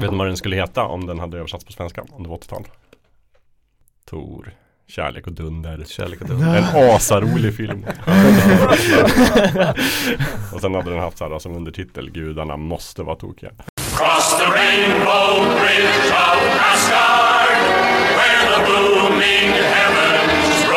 Vet du vad den skulle heta om den hade översatts på svenska om det var 80-tal? Tor, kärlek och dunder. Kärlek och dunder. En asarolig film. och sen hade den haft så här som undertitel Gudarna måste vara tokiga. Cross the rainbow bridge of Asgard, where the booming heavens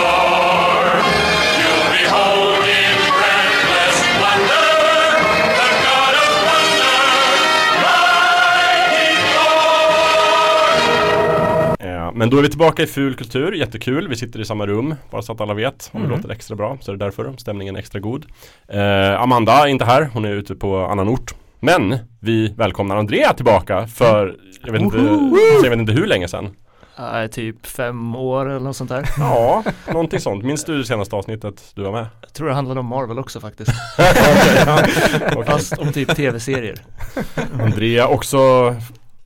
Men då är vi tillbaka i ful kultur, jättekul. Vi sitter i samma rum, bara så att alla vet. Om det låter extra bra så är det därför stämningen är extra god. Eh, Amanda är inte här, hon är ute på annan ort. Men vi välkomnar Andrea tillbaka för, jag vet inte, jag vet inte hur länge sedan. Nej, typ fem år eller något sånt där. Ja, någonting sånt. Minns du det senaste avsnittet du var med? Jag tror det handlade om Marvel också faktiskt. Okej. Fast om typ tv-serier. Andrea också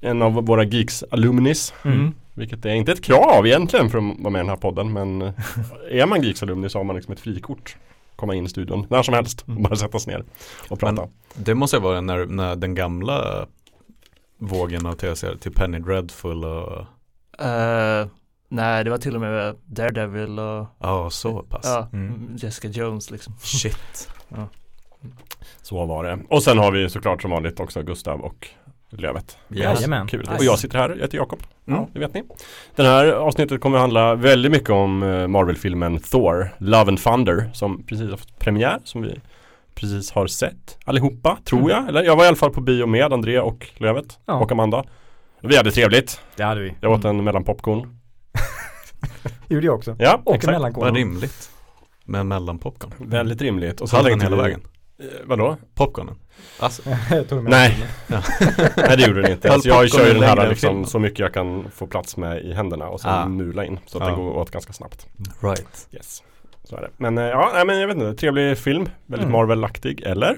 en av våra Geeks alumnis. Mm. Vilket är inte ett krav egentligen för att vara med i den här podden men eh, är man Geeks alumni så har man liksom ett frikort. Komma in i studion när som helst och bara sätta sig ner och prata. Men det måste ju vara när, när den gamla vågen av tv-serier, till Penny Dreadful och Eh, nej, det var till och med Daredevil och ja, så pass. ja, Mm. Jessica Jones liksom. Shit. Så var det. Och sen har vi såklart som vanligt också Gustav och Lövet. Jajamän. Kul. Nice. Och jag sitter här, jag heter Jakob. Mm. Ja, det vet ni. Den här avsnittet kommer handla väldigt mycket om eh, Marvel-filmen Thor, Love and Thunder som precis har fått premiär som vi precis har sett allihopa, tror jag. Eller jag var i alla fall på bio med Andrea och Lövet Ja. och Amanda. Vi hade trevligt. Det hade vi. Jag åt en mellanpopcorn. Gjorde jag också. Ja, Och exakt. mellankorn. Vad rimligt. Med mellanpopcorn. Väldigt rimligt. Och så Hallen tänkte hela vägen. Eh, vadå? Popcornen. Alltså, Nej. Nej det gjorde den inte. Alltså, jag kör ju den här liksom, så mycket jag kan få plats med i händerna och sen Ah. mula in. Så att Ja. den går åt ganska snabbt. right. Yes. Så är det. Men eh, ja, nej, men jag vet inte. Trevlig film. Väldigt Mm. Marvel-aktig, eller?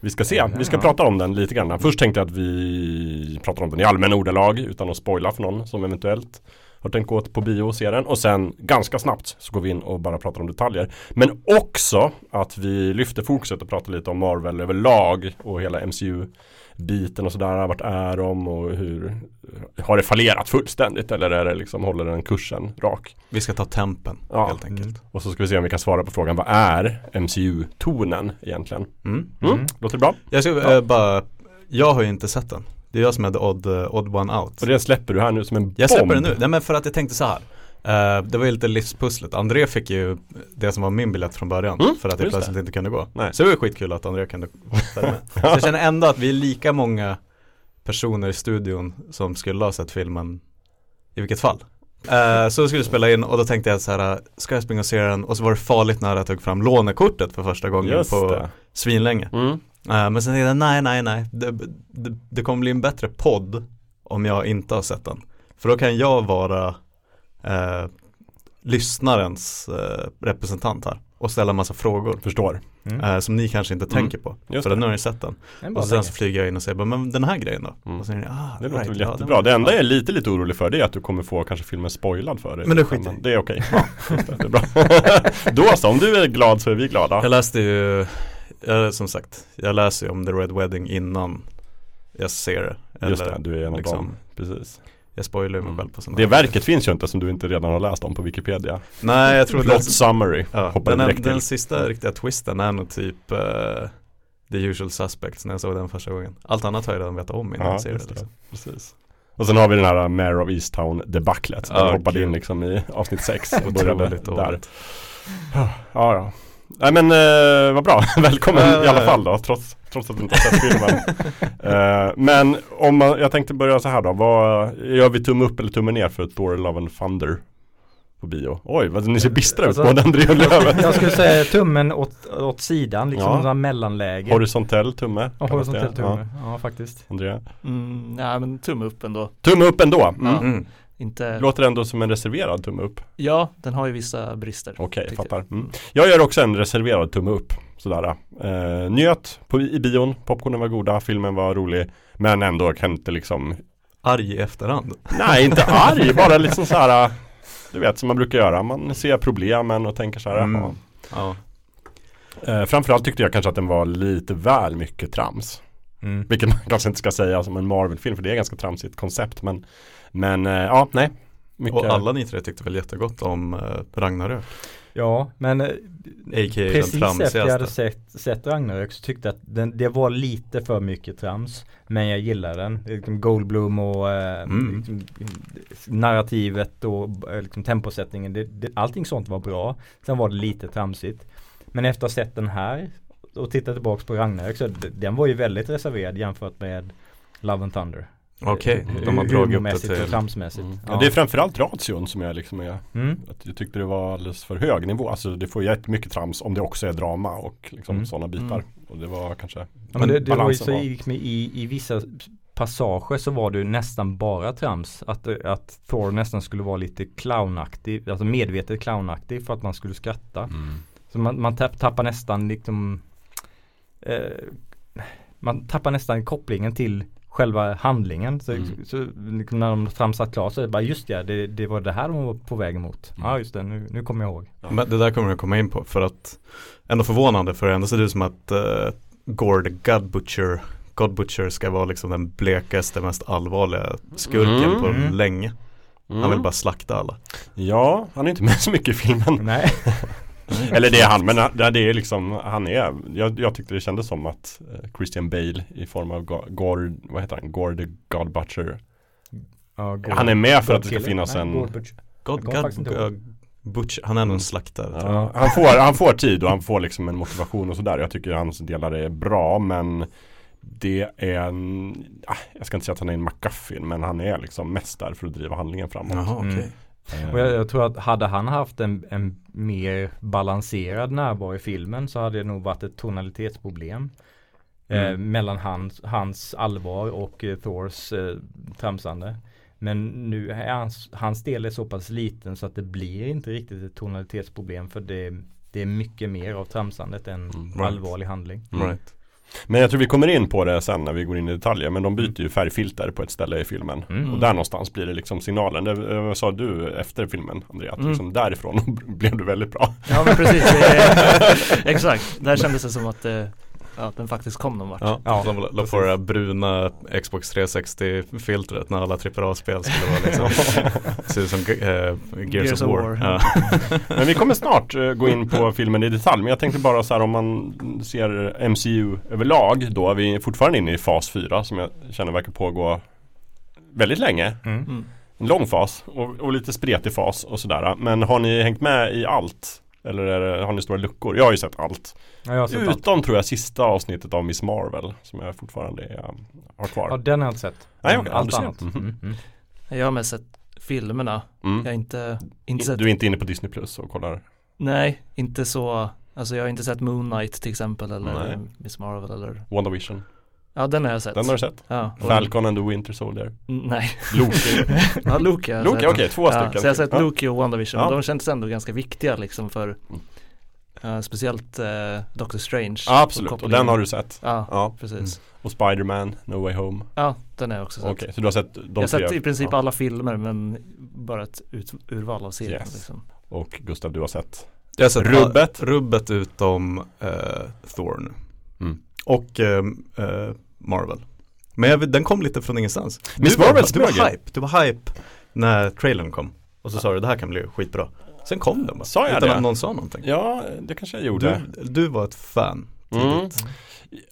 Vi ska se. Ja. Vi ska prata om den lite grann. Först tänkte jag att vi pratar om den i allmänna ordalag utan att spoila för någon som eventuellt har tänkt gå på bio och se den. Och sen ganska snabbt så går vi in och bara pratar om detaljer. Men också att vi lyfter fokuset och pratar lite om Marvel överlag och hela MCU-biten och sådär. Vart är de och hur har det fallerat fullständigt eller är det liksom håller den kursen rak? Vi ska ta tempen Ja. helt enkelt. Och så ska vi se om vi kan svara på frågan vad är MCU-tonen egentligen? Mm. Mm. Låter det bra? Jag ska eh, bara, jag har ju inte sett den. Det är jag som the odd, eh, odd one out. Och det släpper du här nu som en Jag bomb. släpper det nu, nej men för att jag tänkte så här. Eh, det var ju lite livspusslet. André fick ju det som var min biljett från början Mm, för att jag plötsligt det. inte kunde gå. Nej. Så det var skitkul att André kunde med. Så jag känner ändå att vi är lika många personer i studion som skulle ha sett filmen i vilket fall. Eh, så skulle spela in och då tänkte jag så här, ska jag springa och se den? Och så var det farligt när jag tog fram lånekortet för första gången Just på det. svinlänge. Mm. Eh, men sen tänkte jag, nej, nej, nej. Det, det, det kommer bli en bättre podd om jag inte har sett den. För då kan jag vara eh, lyssnarens eh, representant här och ställa en massa frågor Förstår. Mm. eh, som ni kanske inte Mm. tänker på. Just för det. nu har ni sett den. En bra Och sen så flyger jag in och säger, men den här grejen då? Mm. Och ni, ah, Det låter right, väl ja, den jättebra. var- Det enda ja. jag är lite lite orolig för det är att du kommer få kanske filmen spoilad för dig. Men det skiter. Det är okej. Ja, just det, det är bra. Då så, om du är glad så är vi glada. Jag läste ju, jag, som sagt, jag läser ju om The Red Wedding innan jag ser det. Just Eller det, du är en av liksom, dem. Precis. Jag spoilar mig Mm. själv på sådana Det här. verket finns ju inte som du inte redan har läst om på Wikipedia. Nej, jag tror Plot det summary. Ja, Hoppar den, direkt den till. sista riktiga twisten är nog typ eh, The usual suspects när jag såg den första gången. Allt annat har jag redan vetat om innan Ja, jag ser det. just det. Liksom. Precis. Och sen har vi den här uh, Mayor of Easttown debaclet. Den Ja, hoppade in liksom i avsnitt 6 och började där. Ja, ja. Nej men eh, vad bra, välkommen i alla fall då, trots, trots att du inte har sett filmen. Eh, men om man, jag tänkte börja så här då, vad, gör vi tumme upp eller tumme ner för Thor Love and Thunder på bio? Oj, vad ni ser bistra ut, Alltså, både André och Lövet. Jag skulle säga tummen åt, åt sidan, liksom Ja. en mellanläge. Horisontell tumme. Ja, horisontell tumme. Ja, Ja, faktiskt. André. Mm, nej men tumme upp ändå. Tumme upp ändå. Mm. Ja. Mm. Inte, Låter ändå som en reserverad tumme upp. ja den har ju vissa brister. Okej, jag tycker fattar. Mm. Jag gör också en reserverad tumme upp. Sådär. Eh, njöt på, i bion, popcornen var goda, filmen var rolig. Men ändå kan inte liksom Arg i efterhand. Nej, inte arg, bara liksom så här Du vet som man brukar göra, man ser problemen och tänker så här Mm. jaha. Ja. eh, Framförallt tyckte jag kanske att den var lite väl mycket trams Mm. Vilket man kanske inte ska säga som en Marvel-film för det är ganska tramsigt koncept men Men eh, ja, nej mycket, Och alla ni tre tyckte väl jättegott om eh, Ragnarök? Ja, men eh, precis efter jag hade sett, sett Ragnarök så tyckte jag att den, det var lite för mycket trams. Men jag gillar den. Liksom Goldblum och eh, Mm. liksom, narrativet och liksom, temposättningen. Det, det, allting sånt var bra. Sen var det lite tramsigt. Men efter att ha sett den här och tittat tillbaks på Ragnarök så den var ju väldigt reserverad jämfört med Love and Thunder. Okej, Eh, de har dragit upp det och till tramsmässigt. mm. ja. Det är framförallt ration som jag liksom är Mm. att Jag tyckte det var alldeles för hög nivå Alltså det får jättemycket trams om det också är drama och liksom Mm. sådana bitar Mm. Och det var kanske Ja, men det, det var ju så i, liksom i, i vissa passager så var det ju nästan bara trams. Att, att Thor nästan skulle vara lite clownaktig, alltså medvetet clownaktig för att man skulle skratta. mm. Så man, man tapp, tappar nästan liksom eh, Man tappar nästan kopplingen till själva handlingen. Så, Mm. så när de tramsat klart så är det bara just ja, det, det var det här de var på väg emot. Mm. Ja just det, nu, nu kommer jag ihåg. Men det där kommer jag komma in på för att ändå förvånande för ändå ser det ut som att uh, Gord God Butcher God Butcher ska vara liksom den blekaste, mest allvarliga skurken Mm. på Mm. länge. Han vill Mm. bara slakta alla. Ja, han är inte med så mycket i filmen Nej. Eller det är han, men han- det är liksom, han är Jag, jag tyckte det kändes som att eh, Christian Bale i form av Go- Gord, vad heter han? Gord the God Butcher Ja, Gord- Han är med för att det ska finnas Nej, en Gord Butcher. God, God Butcher, han är nog en slaktare. Ja, han, får, han får tid och han får liksom en motivation och sådär. Jag tycker hans delar är bra men det är en, ah, jag ska inte säga att han är en McGuffin men han är liksom mest där för att driva handlingen framåt. Jaha, okej. Och jag, jag tror att hade han haft en, en mer balanserad närvaro i filmen så hade det nog varit ett tonalitetsproblem. Eh, Mm. mellan hans, hans allvar och eh, Thors eh, tramsande. Men nu är hans, hans del är så pass liten så att det blir inte riktigt ett tonalitetsproblem för det, det är mycket mer av tramsandet än Mm, right. allvarlig handling. Right. Men jag tror vi kommer in på det sen när vi går in i detaljer. Men de byter ju färgfilter på ett ställe i filmen. Mm. Och där någonstans blir det liksom signalen. Det eh, vad sa du efter filmen Andrea? Att Mm. liksom därifrån blev du väldigt bra. Ja men precis, är, exakt. Där kändes det som att eh, ja, den faktiskt kom någon vart. Ja, Ja, de la- på det där bruna Xbox 360-filtret när alla AAA-spel skulle vara liksom Se ut som eh, Gears, of War. Ja. Men vi kommer snart eh, gå in på filmen i detalj. Men jag tänkte bara så här om man ser MCU överlag då. är Vi fortfarande inne i fas 4 som jag känner verkar pågå väldigt länge. Mm. Mm. En lång fas och, och lite spretig fas och sådär. Men har ni hängt med i allt? Eller är det, har ni stora luckor? Jag har ju sett allt. Ja, jag har sett allt. Utom tror jag sista avsnittet av Miss Marvel som jag fortfarande är, har kvar. Ja, den har jag inte sett. Nej, Men okej, allt annat. Mhm. Mm. Mm. Jag har mest sett filmerna. Jag har Mm. inte, inte sett, Du är inte inne på Disney Plus och kollar? nej, inte så, alltså jag har inte sett Moon Knight till exempel eller Nej. Miss Marvel eller, WandaVision? Ja den har jag sett. Den har du sett? Ja. och- Falcon and the Winter Soldier? Mm, Nej, Loki? ja Loki har jag Loki, okej, två Ja, stycken. så jag har sett Ja. Loki och WandaVision, Ja. och de känns ändå ganska viktiga liksom för Mm. eh, Speciellt uh, Doctor Strange Ja, absolut, och kopplingen. den har du sett? Ja, Ja. precis Och Spider-Man, No Way Home? Ja, den har jag också sett Okej, så du har sett de Jag har sett i princip ja. alla filmer men bara ett ut, urval av serien Yes. liksom. Och Gustav, du har sett? Jag har sett Rubbet. rubbet utom eh, Thor nu. Mm. Och eh, Marvel. Men jag, den kom lite från ingenstans. Miss du var, Marvel du var hype, du var hype när trailern kom. Och så sa du det här kan bli skitbra. Sen kom den bara. Sa jag utan det? att någon sa någonting. Ja, det kanske jag gjorde. Du, du var ett fan Mm.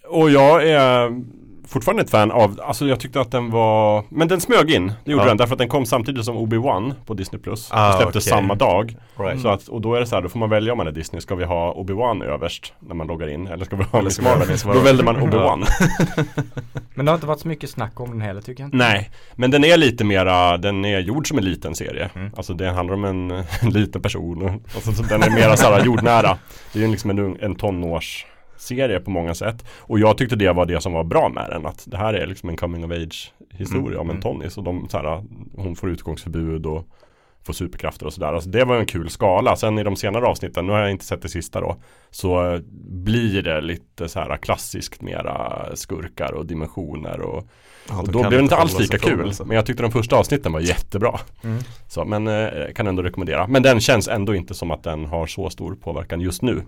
Och jag är fortfarande ett fan av, alltså jag tyckte att den var, men den smög in, det gjorde Ja. den därför att den kom samtidigt som Obi-Wan på Disney Plus. Ah, det släpptes okej. samma dag. Right. Så att, och då är det så här, då får man välja om man är Disney, ska vi ha Obi-Wan överst när man loggar in? Eller ska vi ha Eller Miss Marvel? Då väljer man Obi-Wan. Men det har inte varit så mycket snack om den heller tycker jag inte. Nej, men den är lite mera, den är gjord som en liten serie. Mm. Alltså det handlar om en, en liten person och, alltså, så den är mera så här jordnära. Det är ju liksom en, en tonårsserie på många sätt. Och jag tyckte det var det som var bra med den. Att det här är liksom en coming of age historia Mm, om en mm. tonnis. Och de, så här, hon får utgångsförbud och får superkrafter och sådär. Alltså det var en kul skala. Sen i de senare avsnitten, nu har jag inte sett det sista då, så blir det lite så här klassiskt mera skurkar och dimensioner och Ja, och då blev det inte alls lika kul. alltså. Men jag tyckte de första avsnitten var jättebra. Mm. Så, men eh, kan ändå rekommendera. Men den känns ändå inte som att den har så stor påverkan just nu.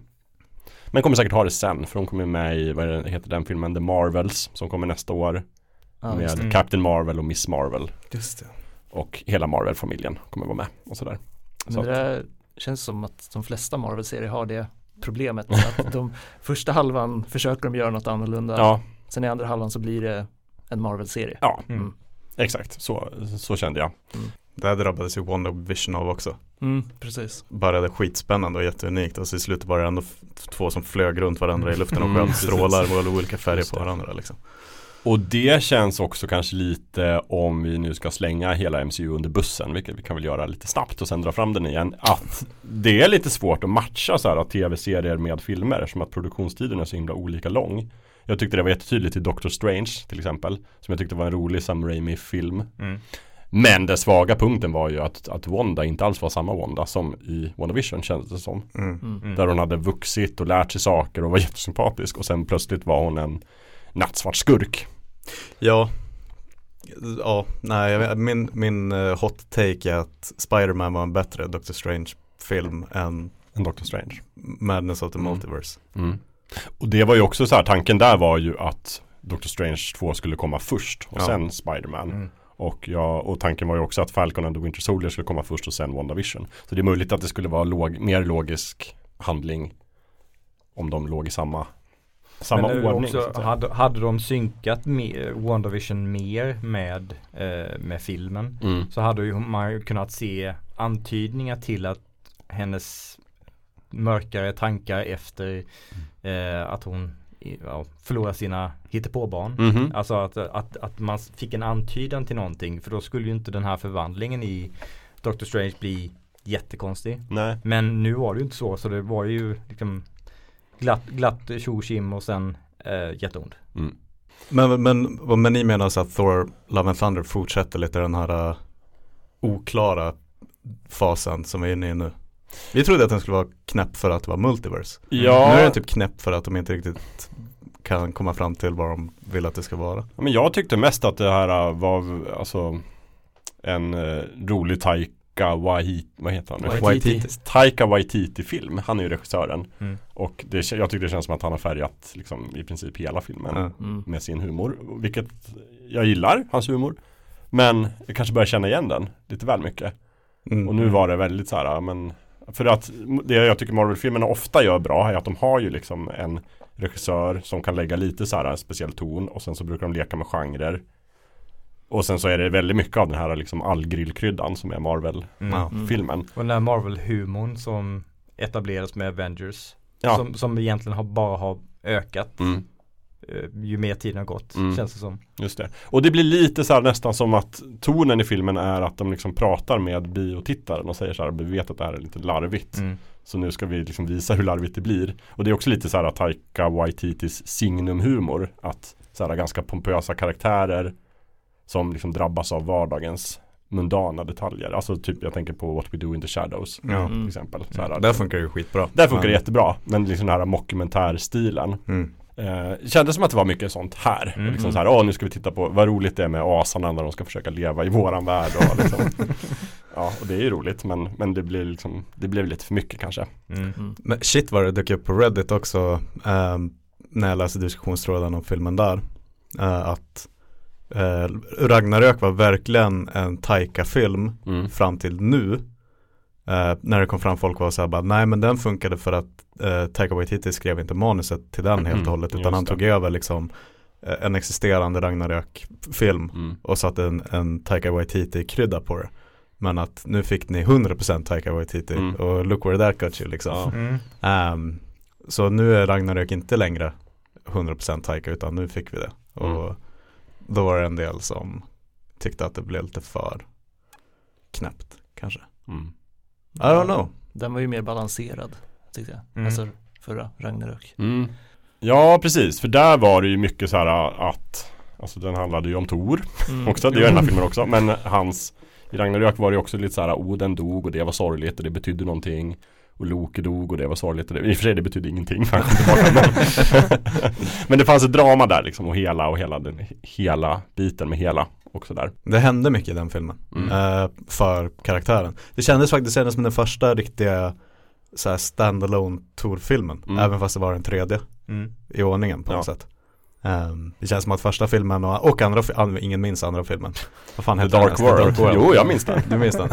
Men kommer säkert ha det sen för hon kommer med i, vad heter den filmen, The Marvels som kommer nästa år. Just med det. Captain Marvel och Miss Marvel. Just det. Och hela Marvel-familjen kommer vara med och sådär. Men Så det där känns som att de flesta Marvel-serier har det problemet. att de första halvan försöker de göra något annorlunda. Ja, Sen i andra halvan så blir det en Marvel-serie. ja Mm. exakt. Så, så kände jag. Det här drabbades ju WandaVision av också. Mm, precis. Började skitspännande och jätteunikt och så i slutet var det ändå två som flög runt varandra i luften och Mm, sköt strålar med olika färger på det. varandra liksom. Och det känns också kanske lite om vi nu ska slänga hela MCU under bussen, vilket vi kan väl göra lite snabbt och sen dra fram den igen, att det är lite svårt att matcha så här tv-serier med filmer som att produktionstiden är så himla olika lång. Jag tyckte det var jättetydligt i Doctor Strange till exempel, som jag tyckte var en rolig Sam Raimi-film. Mm. Men den svaga punkten var ju att, att Wanda inte alls var samma Wanda som i WandaVision kändes det som. Mm. Mm. Där hon hade vuxit och lärt sig saker och var jättesympatisk och sen plötsligt var hon en nattsvart skurk. Ja, ja, nej, min, min eh, hot take är att Spider-Man var en bättre Doctor Strange-film än En Doctor Strange. Madness of the Mm. Multiverse. Mm. Och det var ju också så här, tanken där var ju att Doctor Strange 2 skulle komma först och Ja. sen Spider-Man. Mm. Och, ja, och tanken var ju också att Falcon and the Winter Soldier skulle komma först och sen WandaVision. Så det är möjligt att det skulle vara låg, mer logisk handling om de låg i samma, samma Men ordning. så också, hade, hade de synkat med WandaVision mer med, eh, med filmen Mm. så hade ju man ju kunnat se antydningar till att hennes mörkare tankar efter eh, att hon ja, förlorar sina hittepåbarn. Mhm. Alltså att, att, att man fick en antydan till någonting för då skulle ju inte den här förvandlingen i Doctor Strange bli jättekonstig. Nej. Men nu var det ju inte så så det var ju liksom glatt, glatt tjo och sen eh, jätteond. Mm. Men, men, men ni menar så att Thor Love and Thunder fortsätter lite den här uh, oklara fasen som vi är inne i nu? Vi trodde att den skulle vara knäpp för att det var multiverse. Ja, Nu är den typ knäpp för att de inte riktigt kan komma fram till vad de vill att det ska vara. men jag tyckte mest att det här äh, var alltså en uh, rolig Taika Waititi, vad heter han nu? Waititi. Taika Waititi-film, han är ju regissören. Mm. Och det, jag tycker det känns som att han har färgat liksom, i princip hela filmen. Mm. med sin humor. Vilket jag gillar, hans humor. Men jag kanske börjar känna igen den lite väl mycket. Mm. Och nu var det väldigt så här, men För att det jag tycker Marvel-filmerna ofta gör bra är att de har ju liksom en regissör som kan lägga lite så här speciell ton och sen så brukar de leka med genrer. Och sen så är det väldigt mycket av den här liksom allgrillkryddan som är Marvel-filmen. Mm. Och den här Marvel-humorn som etablerades med Avengers. Ja. Som, som egentligen har, bara har ökat Mm. Eh, ju mer tiden har gått. Mm. Känns det som. Just det. Och det blir lite så här nästan som att tonen i filmen är att de liksom pratar med biotittaren och säger så här, vi vet att det här är lite larvigt. Mm. Så nu ska vi liksom visa hur larvigt det blir. Och det är också lite så här Taika Waititis signumhumor. Att så här ganska pompösa karaktärer som liksom drabbas av vardagens mundana detaljer. Alltså typ jag tänker på What We Do In The Shadows Ja. till Mm. exempel. Så här, Där funkar det ju skitbra. där funkar det jättebra. Men liksom den här mockumentärstilen. Mm. Eh, kändes som att det var mycket sånt här. Mm. Liksom så här, åh nu ska vi titta på vad roligt det är med asarna när de ska försöka leva i våran värld. Och liksom. ja, och det är ju roligt men, men det blir liksom, det blev lite för mycket kanske. Mm. Mm. Men shit vad det dök upp på Reddit också ehm, när jag läste diskussionstråden om filmen där. eh, att eh, Ragnarök var verkligen en Taika-film Mm. fram till nu. Eh, när det kom fram folk var så här bara, nej men den funkade för att uh, Taika Waititi skrev inte manuset till den helt Mm, och hållet utan just han det. tog över liksom eh, en existerande Ragnarök-film Mm. och satte en, en Taika Waititi-krydda på det. Men att nu fick ni 100% Taika Waititi Mm. och look where that got you liksom. Mm. Ehm, så nu är Ragnarök inte längre 100% Taika utan nu fick vi det. Och Mm. då var det en del som tyckte att det blev lite för knäppt kanske. Mm. I don't know. Den var ju mer balanserad tyckte jag. Mm. Alltså förra Ragnarök. Mm. Ja precis, för där var det ju mycket så här att Alltså den handlade ju om Tor Mm. också, det gör den här filmen också Men hans I Ragnarök var det ju också lite så här Oden dog och det var sorgligt och det betydde någonting Och Loke dog och det var sorgligt och det, I och för sig det betydde ingenting men det fanns ett drama där liksom och hela och hela den Hela biten med hela också där Det hände mycket i den filmen. Mm. eh, för karaktären. Det kändes faktiskt det kändes som den första riktiga så här standalone Tor-filmen. Mm. Även fast det var den tredje Mm. i ordningen på Ja. något sätt. Ehm, det känns som att första filmen och, och andra, ingen minns andra filmen. Vad fan heter Dark den? World. Jo, jag minns den. Du minns den?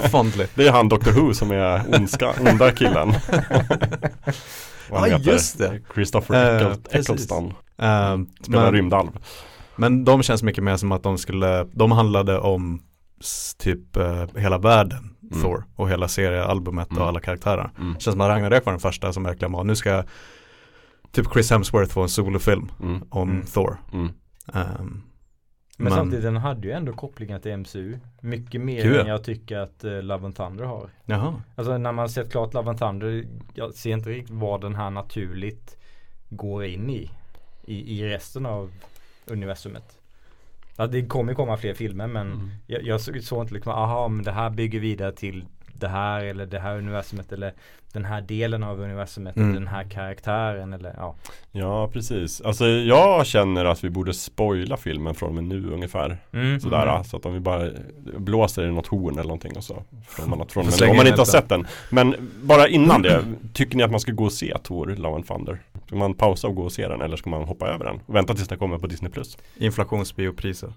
Fondly. Det är han Doctor Who som är ondska, onda killen. Ja, just det. Christopher Eh, Eccles- precis. Eccleston. Ehm, Spelar men, rymdalv. Men de känns mycket mer som att de skulle, de handlade om typ eh, hela världen, Mm. Thor, och hela seriealbumet Mm. och alla karaktärer. Mm. Känns som att Ragnarök var den första som verkligen var, nu ska typ Chris Hemsworth få en solofilm Mm. om Mm. Thor. Mm. Ehm, Men, samtidigt den hade ju ändå kopplingar till MCU. Mycket mer Kul. än jag tycker att uh, Love and Thunder har. Jaha. Alltså när man sett klart Love and Thunder, jag ser inte riktigt vad den här naturligt går in i. I, i resten av universumet. Ja, det kommer komma fler filmer men Mm. jag, jag såg inte liksom, aha men det här bygger vidare till det här eller det här universumet eller den här delen av universumet Mm. eller den här karaktären eller ja. Ja, precis. Alltså jag känner att vi borde spoila filmen från och med nu ungefär. Mm. Sådär, så att om vi bara blåser i något horn eller någonting och så får man att från men om man in inte har ett sett den. Men bara innan det, tycker ni att man ska gå och se Tor, Love and Thunder? Ska man pausa och gå och se den eller ska man hoppa över den? Och vänta tills den kommer på Disney+. Plus? Inflationsbiopriser.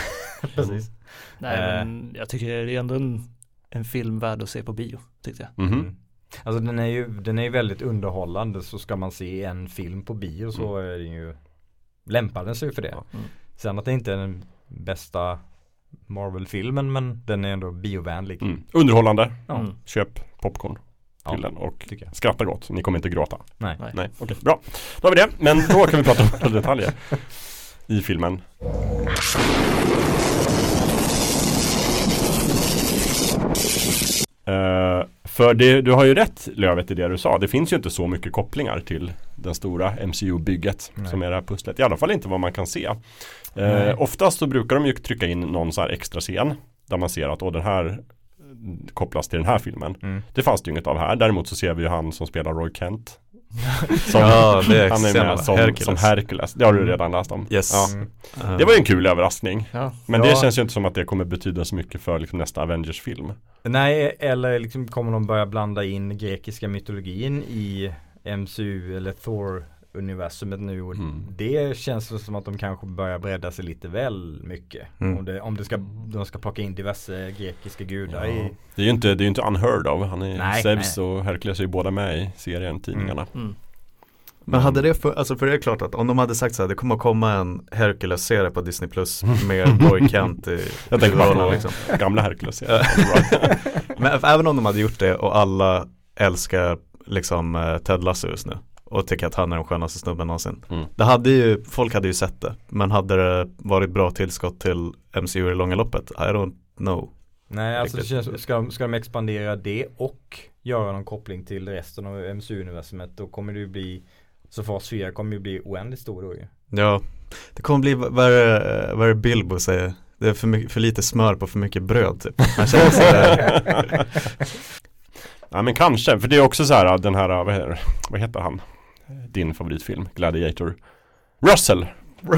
Precis. Nej Eh. men jag tycker det är ändå en, en film värd att se på bio tyckte jag. Mhm. Mm. Alltså den är ju den är väldigt underhållande så ska man se en film på bio så är den ju lämpar den sig för det. Ja. Mm. Sen att det inte är den bästa Marvel-filmen men den är ändå biovänlig. Mm. Underhållande, Ja. Mm. köp popcorn Ja, till den och skratta gott. Ni kommer inte gråta. Nej. Nej. Nej, okej, bra. Då har vi det. Men då kan vi prata om detaljer i filmen. Eh, för det, du har ju rätt Lövet i det du sa. Det finns ju inte så mycket kopplingar till den stora MCU-bygget som är det här pusslet. I alla fall inte vad man kan se. Uh, oftast så brukar de ju trycka in någon så här extra scen där man ser att åh, den här mm, kopplas till den här filmen. Mm. Det fanns det ju inget av här. Däremot så ser vi ju han som spelar Roy Kent. Som, Ja, det är han är med som Hercules. som Hercules. Det har du redan läst om. Yes. Ja. Mm. Det var ju en kul överraskning. Ja. Men Ja. det känns ju inte som att det kommer betyda så mycket för liksom nästa Avengers-film. Nej, eller liksom kommer de börja blanda in grekiska mytologin i MCU eller Thor-universumet nu och Mm. det känns som att de kanske börjar bredda sig lite väl mycket. Mm. Om, det, om det ska, de ska plocka in diverse grekiska gudar i Det är ju inte, det är inte unheard of. Han är, Nej, Zeus nej. och Hercules är ju båda med i serien, tidningarna. Mm. Men hade det, för, alltså för det är klart att om de hade sagt så här, det kommer att komma en Hercules-serie på Disney Plus med Roy Kent i Jag tänker bara på liksom. gamla Hercules. Ja. Men även om de hade gjort det och alla älskar liksom eh, Ted Lasso just nu och tycker att han är den skönaste snubben någonsin. Mm. Det hade ju, folk hade ju sett det. Men hade det varit bra tillskott till MCU i långa loppet? I don't know. Nej, alltså det känns, ska, de- ska de expandera det och göra någon koppling till resten av MCU-universumet då kommer det ju bli så fas 4 kommer ju bli oändligt stor då ju. Ja, det kommer bli, vad är det, vad är det Bilbo säger? Det är för, mycket, för lite smör på för mycket bröd typ. Han känner sig där. Ja men kanske, för det är också så här den här, vad heter, vad heter han? Din favoritfilm, Gladiator. Russell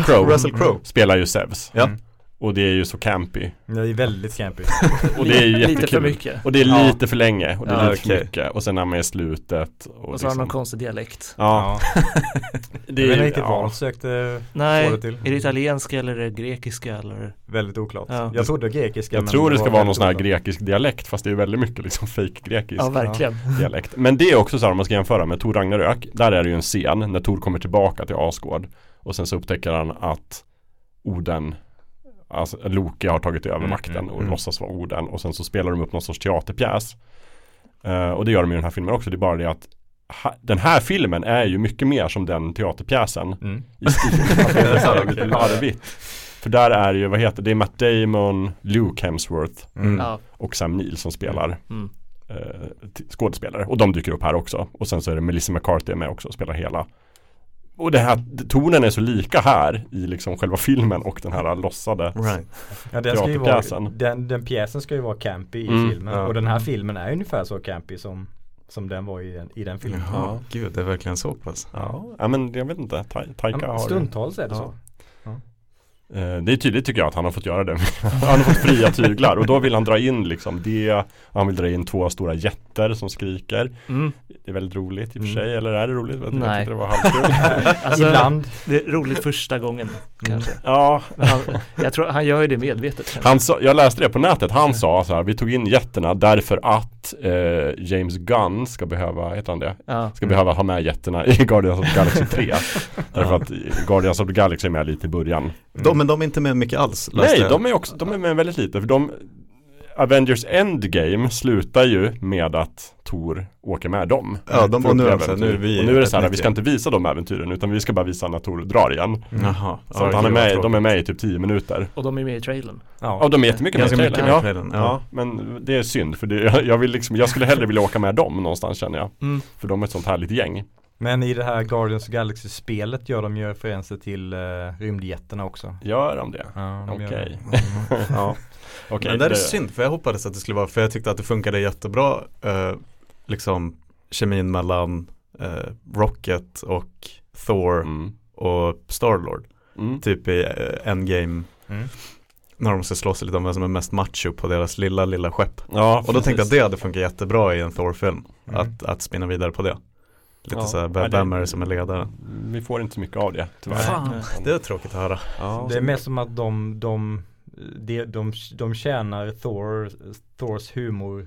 Crowe. Russell Crowe. spelar ju Zeus. Ja. Mm. Och det är ju så campy. Det är väldigt campy. Och det är ju Lite jättekul. för mycket. Och det är Ja. lite för länge och det är Ja, lite för okej. mycket. Och sen är man i slutet. Och, Och så har han någon liksom, konstig dialekt. ja, Det är är inte riktigt vad de försökte Nej, få det till. är det italienska eller är det grekiska eller? Väldigt oklart. Ja. Jag trodde grekiska Jag men tror det ska vara någon sån här grekisk dialekt fast det är väldigt mycket liksom fake grekisk Ja, verkligen. dialekt. Men det är också så här om man ska jämföra med Tor Ragnarök. Där är det ju en scen när Tor kommer tillbaka till Asgård. Och sen så upptäcker han att Oden Alltså Loke har tagit över Mm, makten mm, och mm. låtsas vara Oden. Och sen så spelar de upp någon sorts teaterpjäs. Eh, och det gör de i den här filmen också. Det är bara det att ha, den här filmen är ju mycket mer som den teaterpjäsen Mm. i larvigt. För där är ju, vad heter det, är Matt Damon, Luke Hemsworth Mm. Och Sam Neill som spelar Mm. eh, t- skådespelare. Och de dyker upp här också. Och sen så är det Melissa McCarthy med också och spelar hela. Och det här, tonen är så lika här i liksom själva filmen och den här lossade. Right. Ja, den, ska ju vara, Teaterpjäsen. den, den pjäsen ska ju vara campy i Mm, filmen ja. och den här filmen är ungefär så campy som, som den var i den, i den filmen. Jaha, gud det är verkligen så pass. Ja, ja men jag vet inte. Ta- Ja, Taika men har Stundtals är det Ja. så. Eh, Det är tydligt tycker jag att han har fått göra det. han har fått fria tyglar och då vill han dra in liksom det. Han vill dra in två stora jätter som skriker. Mm. Det är väldigt roligt i och för Mm. sig, eller är det roligt? Jag Nej. det var halvkul. Alltså, Ibland. Det är roligt första gången kanske. ja, han, jag tror han gör ju det medvetet. han sa, jag läste det på nätet, han sa så här, vi tog in jätterna därför att eh, James Gunn ska behöva, heter han det? Ja. Ska behöva ha med jätterna i Guardians of the Galaxy 3 Därför att Guardians of the Galaxy är med lite i början De, men de är inte med mycket alls. Nej, de är också, de är med väldigt lite för de Avengers Endgame slutar ju med att Thor åker med dem Ja, de- och nu är så här, nu är vi Och nu är det så här, vi ska inte visa de äventyren utan vi ska bara visa när Thor drar igen Jaha. Så att han är med, de är med i typ 10 minuter Och de är med i trailern. Ja. Ja, de är jättemycket Ganska med i mycket trailern med i ja. trailern, ja. ja. men det är synd för det, jag, jag vill liksom, jag skulle hellre vilja åka med dem någonstans känner jag Mm. För de är ett sånt härligt gäng Men i det här Guardians of Galaxy-spelet gör de ju referenser till uh, rymdjätterna också. Gör de det? Ja, de Okej det. Ja Okej, Men det är det- synd för jag hoppades att det skulle vara, för jag tyckte att det funkade jättebra eh, liksom kemin mellan eh, Rocket och Thor mm. och Starlord. Mm. Typ i eh, Endgame Mm. när de ska slåss lite om vem som är mest macho på deras lilla, lilla skepp. Ja, Och då tänkte jag att det hade funkat jättebra i en Thor-film. Mm. Att, att spinna vidare på det. Lite Ja. såhär, Ja, det- vem är det som är ledaren? Vi får inte så mycket av det tyvärr Fan, det är tråkigt att höra. Ja, Det är mest som att de, de, de, de, de tjänar Thor, Thors humor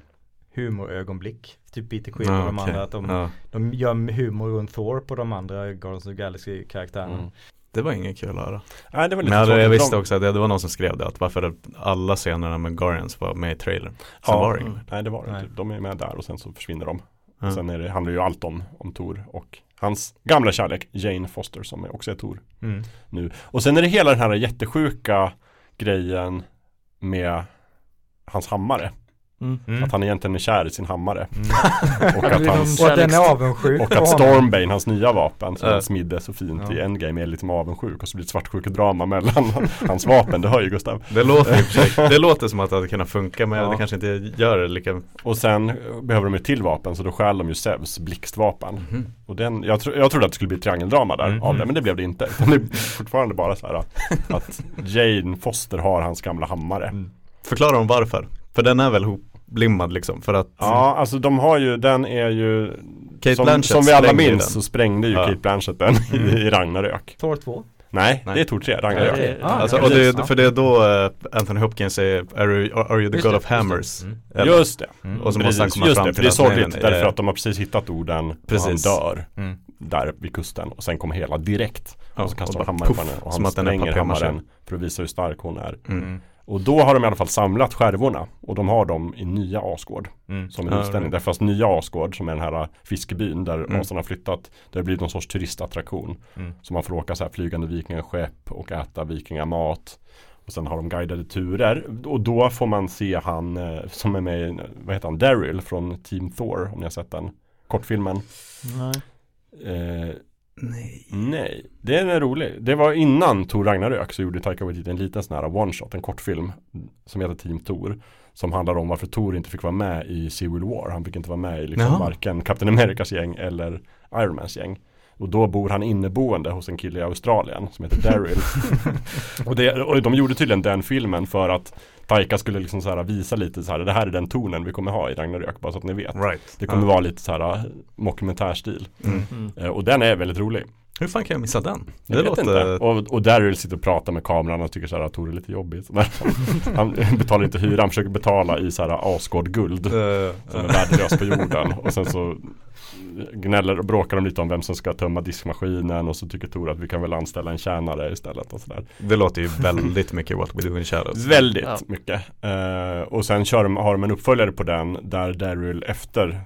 humorögonblick. Typ Peter Quill och de okej. andra. Att de, Ja. de gör humor runt Thor på de andra Guardians of Galaxy karaktärerna. Mm. Det var inget kul att höra. Nej det var Men lite jag, hade, jag tråkigt. visste De- också att det, det var någon som skrev det, att varför alla scenerna med Guardians var med i trailern. Sen Ja, var det mm. Nej det var det Nej. inte. De är med där och sen så försvinner de. Och sen är det, handlar ju allt om, om Tor och hans gamla kärlek Jane Foster som också är Tor Mm. nu. Och sen är det hela den här jättesjuka grejen med hans hammare. Mm. Mm. Att han egentligen är kär i sin hammare. Mm. Och att, hans, Och att den är avundsjuk och att. Stormbane, hans nya vapen som han smidde så fint Ja. i Endgame är liksom avundsjuk och så blir det ett svartsjukedrama mellan hans vapen, det hör ju Gustav. Det låter, det låter som att det hade kunnat funka men Ja. det kanske inte gör det lika Och sen behöver de ett till vapen så då stjäl de ju Zeus blixtvapen. Mhm. Och den, jag, tro, jag trodde att det skulle bli triangeldrama där Mm. av det men det blev det inte. Utan det är fortfarande bara så här att Jane Foster har hans gamla hammare. Mm. Förklara om varför. För den är väl hoplimmad liksom för att Ja, alltså de har ju, den är ju Kate som, Blanchett som vi alla minns så sprängde ju Ja. Kate Blanchett den i, i Ragnarök. Thor 2. Nej, Nej. det är Tor 3, Ragnarök. Ja, det- Ah, Alltså, och det, precis. är- för det är då eh, Anthony Hopkins säger Are you, are you the Just God det, of. Hammers? Mm. Just det. Mm. Och så måste han Precis, komma just fram det, till för det är sorgligt därför att de har precis hittat orden och han Precis. dör Mm. där vid kusten och sen kommer hela direkt Ja, och så kastar bara hammaren på henne och som han är spränger hammaren för att visa hur stark hon är. Mm. Och då har de i alla fall samlat skärvorna och de har dem i nya Asgård Mm. som en utställning. Därför att nya Asgård som är den här äh, fiskebyn där Mm. asarna har flyttat. Det har blivit någon sorts turistattraktion. Mm. Så man får åka så här flygande vikingaskepp och äta vikingamat. Och sen har de guidade turer och då får man se han eh, som är med i, vad heter han, Daryl från Team Thor om ni har sett den. Kortfilmen. Nej. Eh, Nej. nej, det är rolig. Det var innan Tor Ragnarök så gjorde Taika Waititi en liten sån här one shot, en kortfilm som heter Team Tor. Som handlar om varför Tor inte fick vara med i Civil War. Han fick inte vara med i liksom Jaha. varken Captain Americas gäng eller Iron Mans gäng. Och då bor han inneboende hos en kille i Australien som heter Daryl. och, det, och de gjorde tydligen den filmen för att Taika skulle liksom så här visa lite så här, det här är den tonen vi kommer ha i Ragnarök, bara så att ni vet. Right. Det kommer Ja. vara lite så här äh, mockumentärstil. Mm. Mm. Eh, och den är väldigt rolig. Hur fan kan jag missa den? Jag vet inte. Och, och Daryl sitter och pratar med kameran och tycker så här att Tor är lite jobbig. Så där. Han betalar inte hyra, han försöker betala i så här Asgård guld. Eh, Som är värdelös på jorden. Och sen så gnäller och bråkar de lite om vem som ska tömma diskmaskinen. Och så tycker Tor att vi kan väl anställa en tjänare istället. Och så där. det låter ju väldigt mycket What We Do In Shadows. Väldigt Ja. mycket. Eh, och sen kör de, har de en uppföljare på den där Daryl efter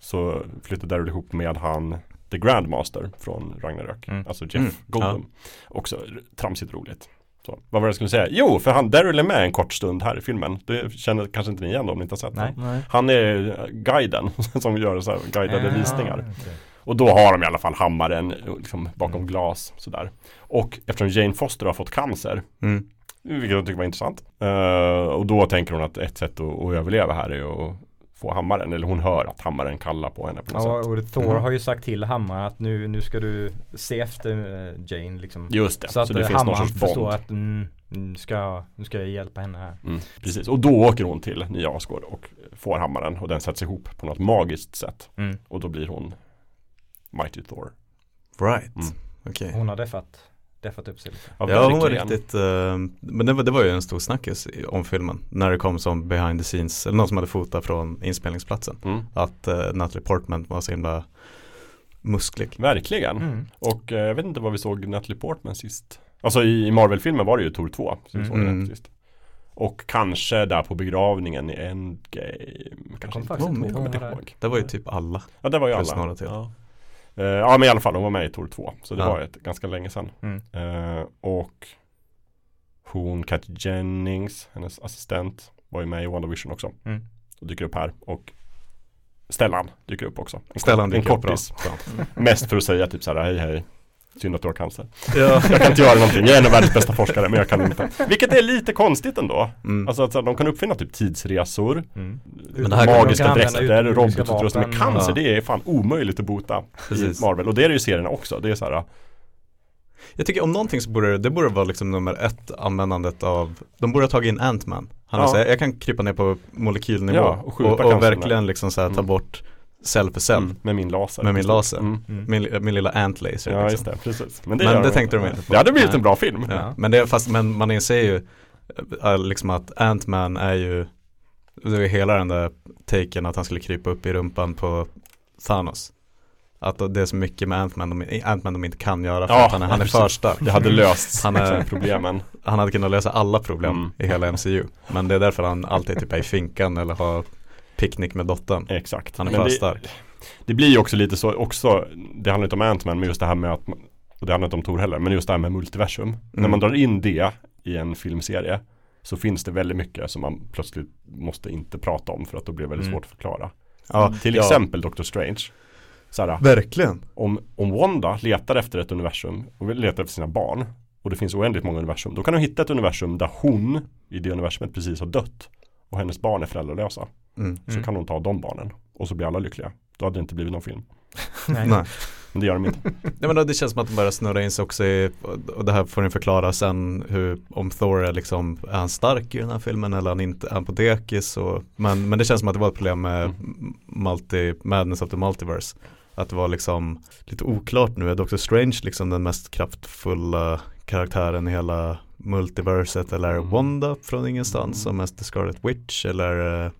så flyttar Daryl ihop med han The Grandmaster från Ragnarök. Mm. Alltså Jeff Mm, Goldblum. Också r- tramsigt roligt. Så, vad var det jag skulle säga? Jo, för han Daryl är med en kort stund här i filmen. Det känner kanske inte ni igen om ni inte har sett Nej. Nej. Han är eh, guiden som gör så här guidade Ah, visningar. okej. Och då har de i alla fall hammaren eh, liksom, bakom glas sådär. Och eftersom Jane Foster har fått cancer Mm. vilket jag tycker var intressant. Eh, och då tänker hon att ett sätt att, att överleva här är att få hammaren. Eller hon hör att hammaren kallar på henne på något Ja, sätt. och Thor Mm. har ju sagt till Hammar att nu, nu ska du se efter eh, Jane liksom. Just det, Så att så det eh, finns någon sorts förstår att mm, Nu ska, nu ska jag hjälpa henne här. Mm, precis, och då åker hon till Nya Asgård och får hammaren och den sätts ihop på något magiskt sätt. Mm. Och då blir hon Mighty Thor. Right, Mm. okej. Hon har deffat, deffat upp sig lite. Ja hon var riktigt, eh, men det var, det var ju en stor snackis om filmen När det kom som behind the scenes, eller någon som hade fotat från inspelningsplatsen Mm, Att uh, Natalie Portman var så himla musklig verkligen. Mm. Och eh, jag vet inte vad vi såg Natalie Portman sist. Alltså i i Marvel-filmen var det ju Tor 2. Så vi såg Mm. den sist. Och kanske där på begravningen i Endgame. Kanske kom inte. faktiskt inte Jag kommer ihåg inte det. ihåg. Det var ju typ alla Ja det var ju alla. till. Ja. Eh, ja men i alla fall hon var med i Tor 2. Så det Ja. var ett ganska länge sedan. Mm. Eh, och hon, Kathy Jennings, hennes assistent, var ju med i WandaVision också. Mm. Och dyker upp här. Och Stellan dyker upp också. En Stellan dyker upp bra. Mest för att säga typ så här, hej hej. Synd att du har cancer. Ja, Jag kan inte göra någonting, jag är en av världens bästa forskare men jag kan inte. Vilket är lite konstigt ändå. mm. Alltså att de kan uppfinna typ tidsresor, Mm. Magiska dräkter, robotutrustning. Men cancer Ja. det är fan omöjligt att bota Precis. i Marvel. Och det är det ju serierna också. Det är så här, Jag tycker om någonting så borde det, borde vara liksom nummer ett användandet av De borde ha tagit in Ant-Man Han Ja. säger, jag kan krypa ner på molekylnivå Ja, och och, och, verkligen liksom så här, ta Mm. Cell för cell mm, med min laser. Med min laser. Mm. Mm. min, min lilla ant-laser Ja liksom. just det, precis. Men Men gör det tänkte de inte på. Det hade blivit Nej. en bra film. Ja. Men, det, fast, men man inser ju äh, liksom att Ant-Man är ju Det är ju hela den där taken att han skulle krypa upp i rumpan på Thanos Att det är så mycket med Ant-Man de, Ant-Man de inte kan göra för Ja, att han är, han är för stark Det hade löst Han är- problemen. Han hade kunnat lösa alla problem Mm. i hela MCU Men det är därför han alltid typ är i finkan eller har picknick med dottern Exakt. Han är Men för det, stark det blir ju också lite så också, det handlar inte om Ant-Man men just det här med att, och det handlar inte om Tor heller, men just det här med multiversum. När Mm. man drar in det i en filmserie så finns det väldigt mycket som man plötsligt måste inte prata om för att då blir det väldigt Mm. svårt att förklara. Ja, Till ja, exempel Doctor Strange. Så här, Verkligen om, om Wanda letar efter ett universum och vill leta efter sina barn och det finns oändligt många universum, då kan hon hitta ett universum där hon i det universumet precis har dött och hennes barn är föräldralösa. Mm. Så Mm. kan hon ta de barnen och så blir alla lyckliga. Då hade det inte blivit någon film. Nej. Nej Men det gör de inte. Nej men då, det känns som att de börjar snurra in sig också i, och det här får ni förklara sen hur, om Thor är liksom, är han stark i den här filmen eller är han inte, är han på dekis och, men, men det känns som att det var ett problem med Mm. multi, Madness of the Multiverse Att det var liksom lite oklart nu, är Doctor Strange liksom den mest kraftfulla karaktären i hela multiverset eller är Mm. Wanda från ingenstans Mm. som mest Scarlet Witch eller eh,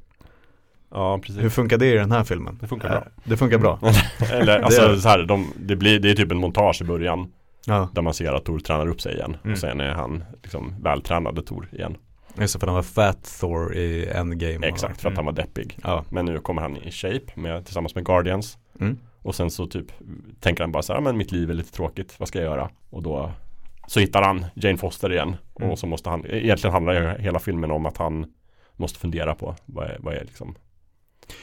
Ja, precis. hur funkar det i den här filmen? Det funkar Eh, bra. Det funkar bra, Eller alltså Det- så här, de, det, blir, det är typ en montage i början ja där man ser att Tor tränar upp sig igen Mm. och sen är han liksom vältränade Tor igen. Just det, för han var Fat Thor i Endgame och- Exakt, för att han var deppig. Ja, Men nu kommer han i shape med, tillsammans med Guardians. mm. Och sen så typ tänker han bara så här, "Ja, men mitt liv är lite tråkigt, vad ska jag göra? Och då så hittar han Jane Foster igen. Mm. Och så måste han, egentligen handlar ju hela filmen om att han måste fundera på vad är, vad är liksom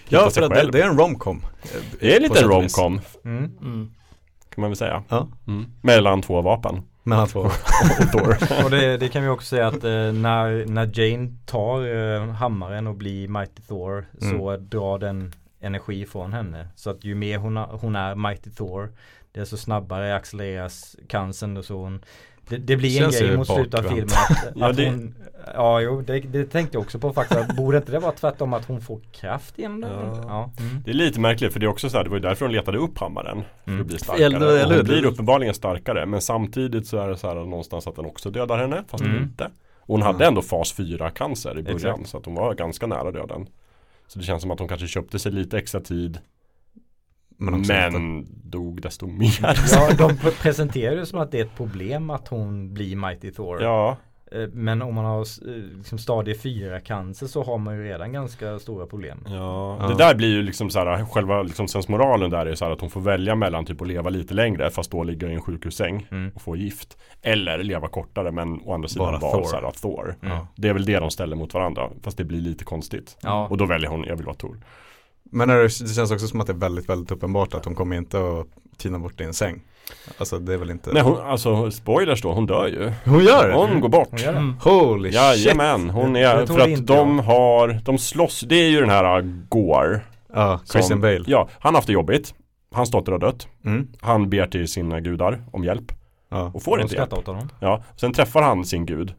Ja, för att det, det är en romcom Det är lite en romcom Mm. Mm. kan man väl säga. Ja, Mm. Mellan två vapen. mellan två Och det, det kan vi också säga att eh, när, när Jane tar eh, hammaren och blir Mighty Thor så drar den energi från henne. Så att ju mer hon, hon är Mighty Thor desto snabbare accelereras cancern och så hon det, det blir en grej mot slutet av filmen att, Ja, att det- hon Ja jo det, det tänkte jag också på faktiskt Borde inte det vara tvärtom att hon får kraft genom det? Ja. Ja. Mm. Det är lite märkligt för det är också så här, det var ju därför de letade upp hammaren. För Mm. att bli starkare. Eller- eller hon blir uppenbarligen starkare. Men samtidigt så är det så här någonstans att den också dödar henne. Fast Mm. inte. Och hon hade ändå fas 4 cancer i början. Exakt. Så att hon var ganska nära döden. Så det känns som att hon kanske köpte sig lite extra tid. Men, Men, inte. dog desto mer. Ja de pre- presenterar det som att det är ett problem att hon blir Mighty Thor ja, Eh, Men om man har eh, liksom stadie 4 cancer så har man ju redan ganska stora problem. ja. Ja. Det där blir ju liksom så här, själva liksom sensmoralen där är så här att hon får välja mellan typ att leva lite längre fast då ligga i en sjukhussäng Mm. och få gift. Eller leva kortare men å andra sidan Bara vara Thor. så här, Thor. Mm. Det är väl det de ställer mot varandra. Fast det blir lite konstigt. Ja. Och då väljer hon, jag vill vara Tor. Men det, det känns också som att det är väldigt, väldigt uppenbart att hon kommer inte att tina bort en säng. Alltså det är väl inte Nej hon, alltså spoilers då, hon dör ju. Hon gör det? Hon går bort. Hon gör det. Mm. Holy shit! Jajamän, hon är, för att de jag. har, de slåss, det är ju den här uh, Gore. Ja, Christian Bale. Ja, han har haft det jobbigt. Hans dotter har dött. Mm. Han ber till sina gudar om hjälp Ja. och får inte hjälp. åt honom. Ja, sen träffar han sin gud.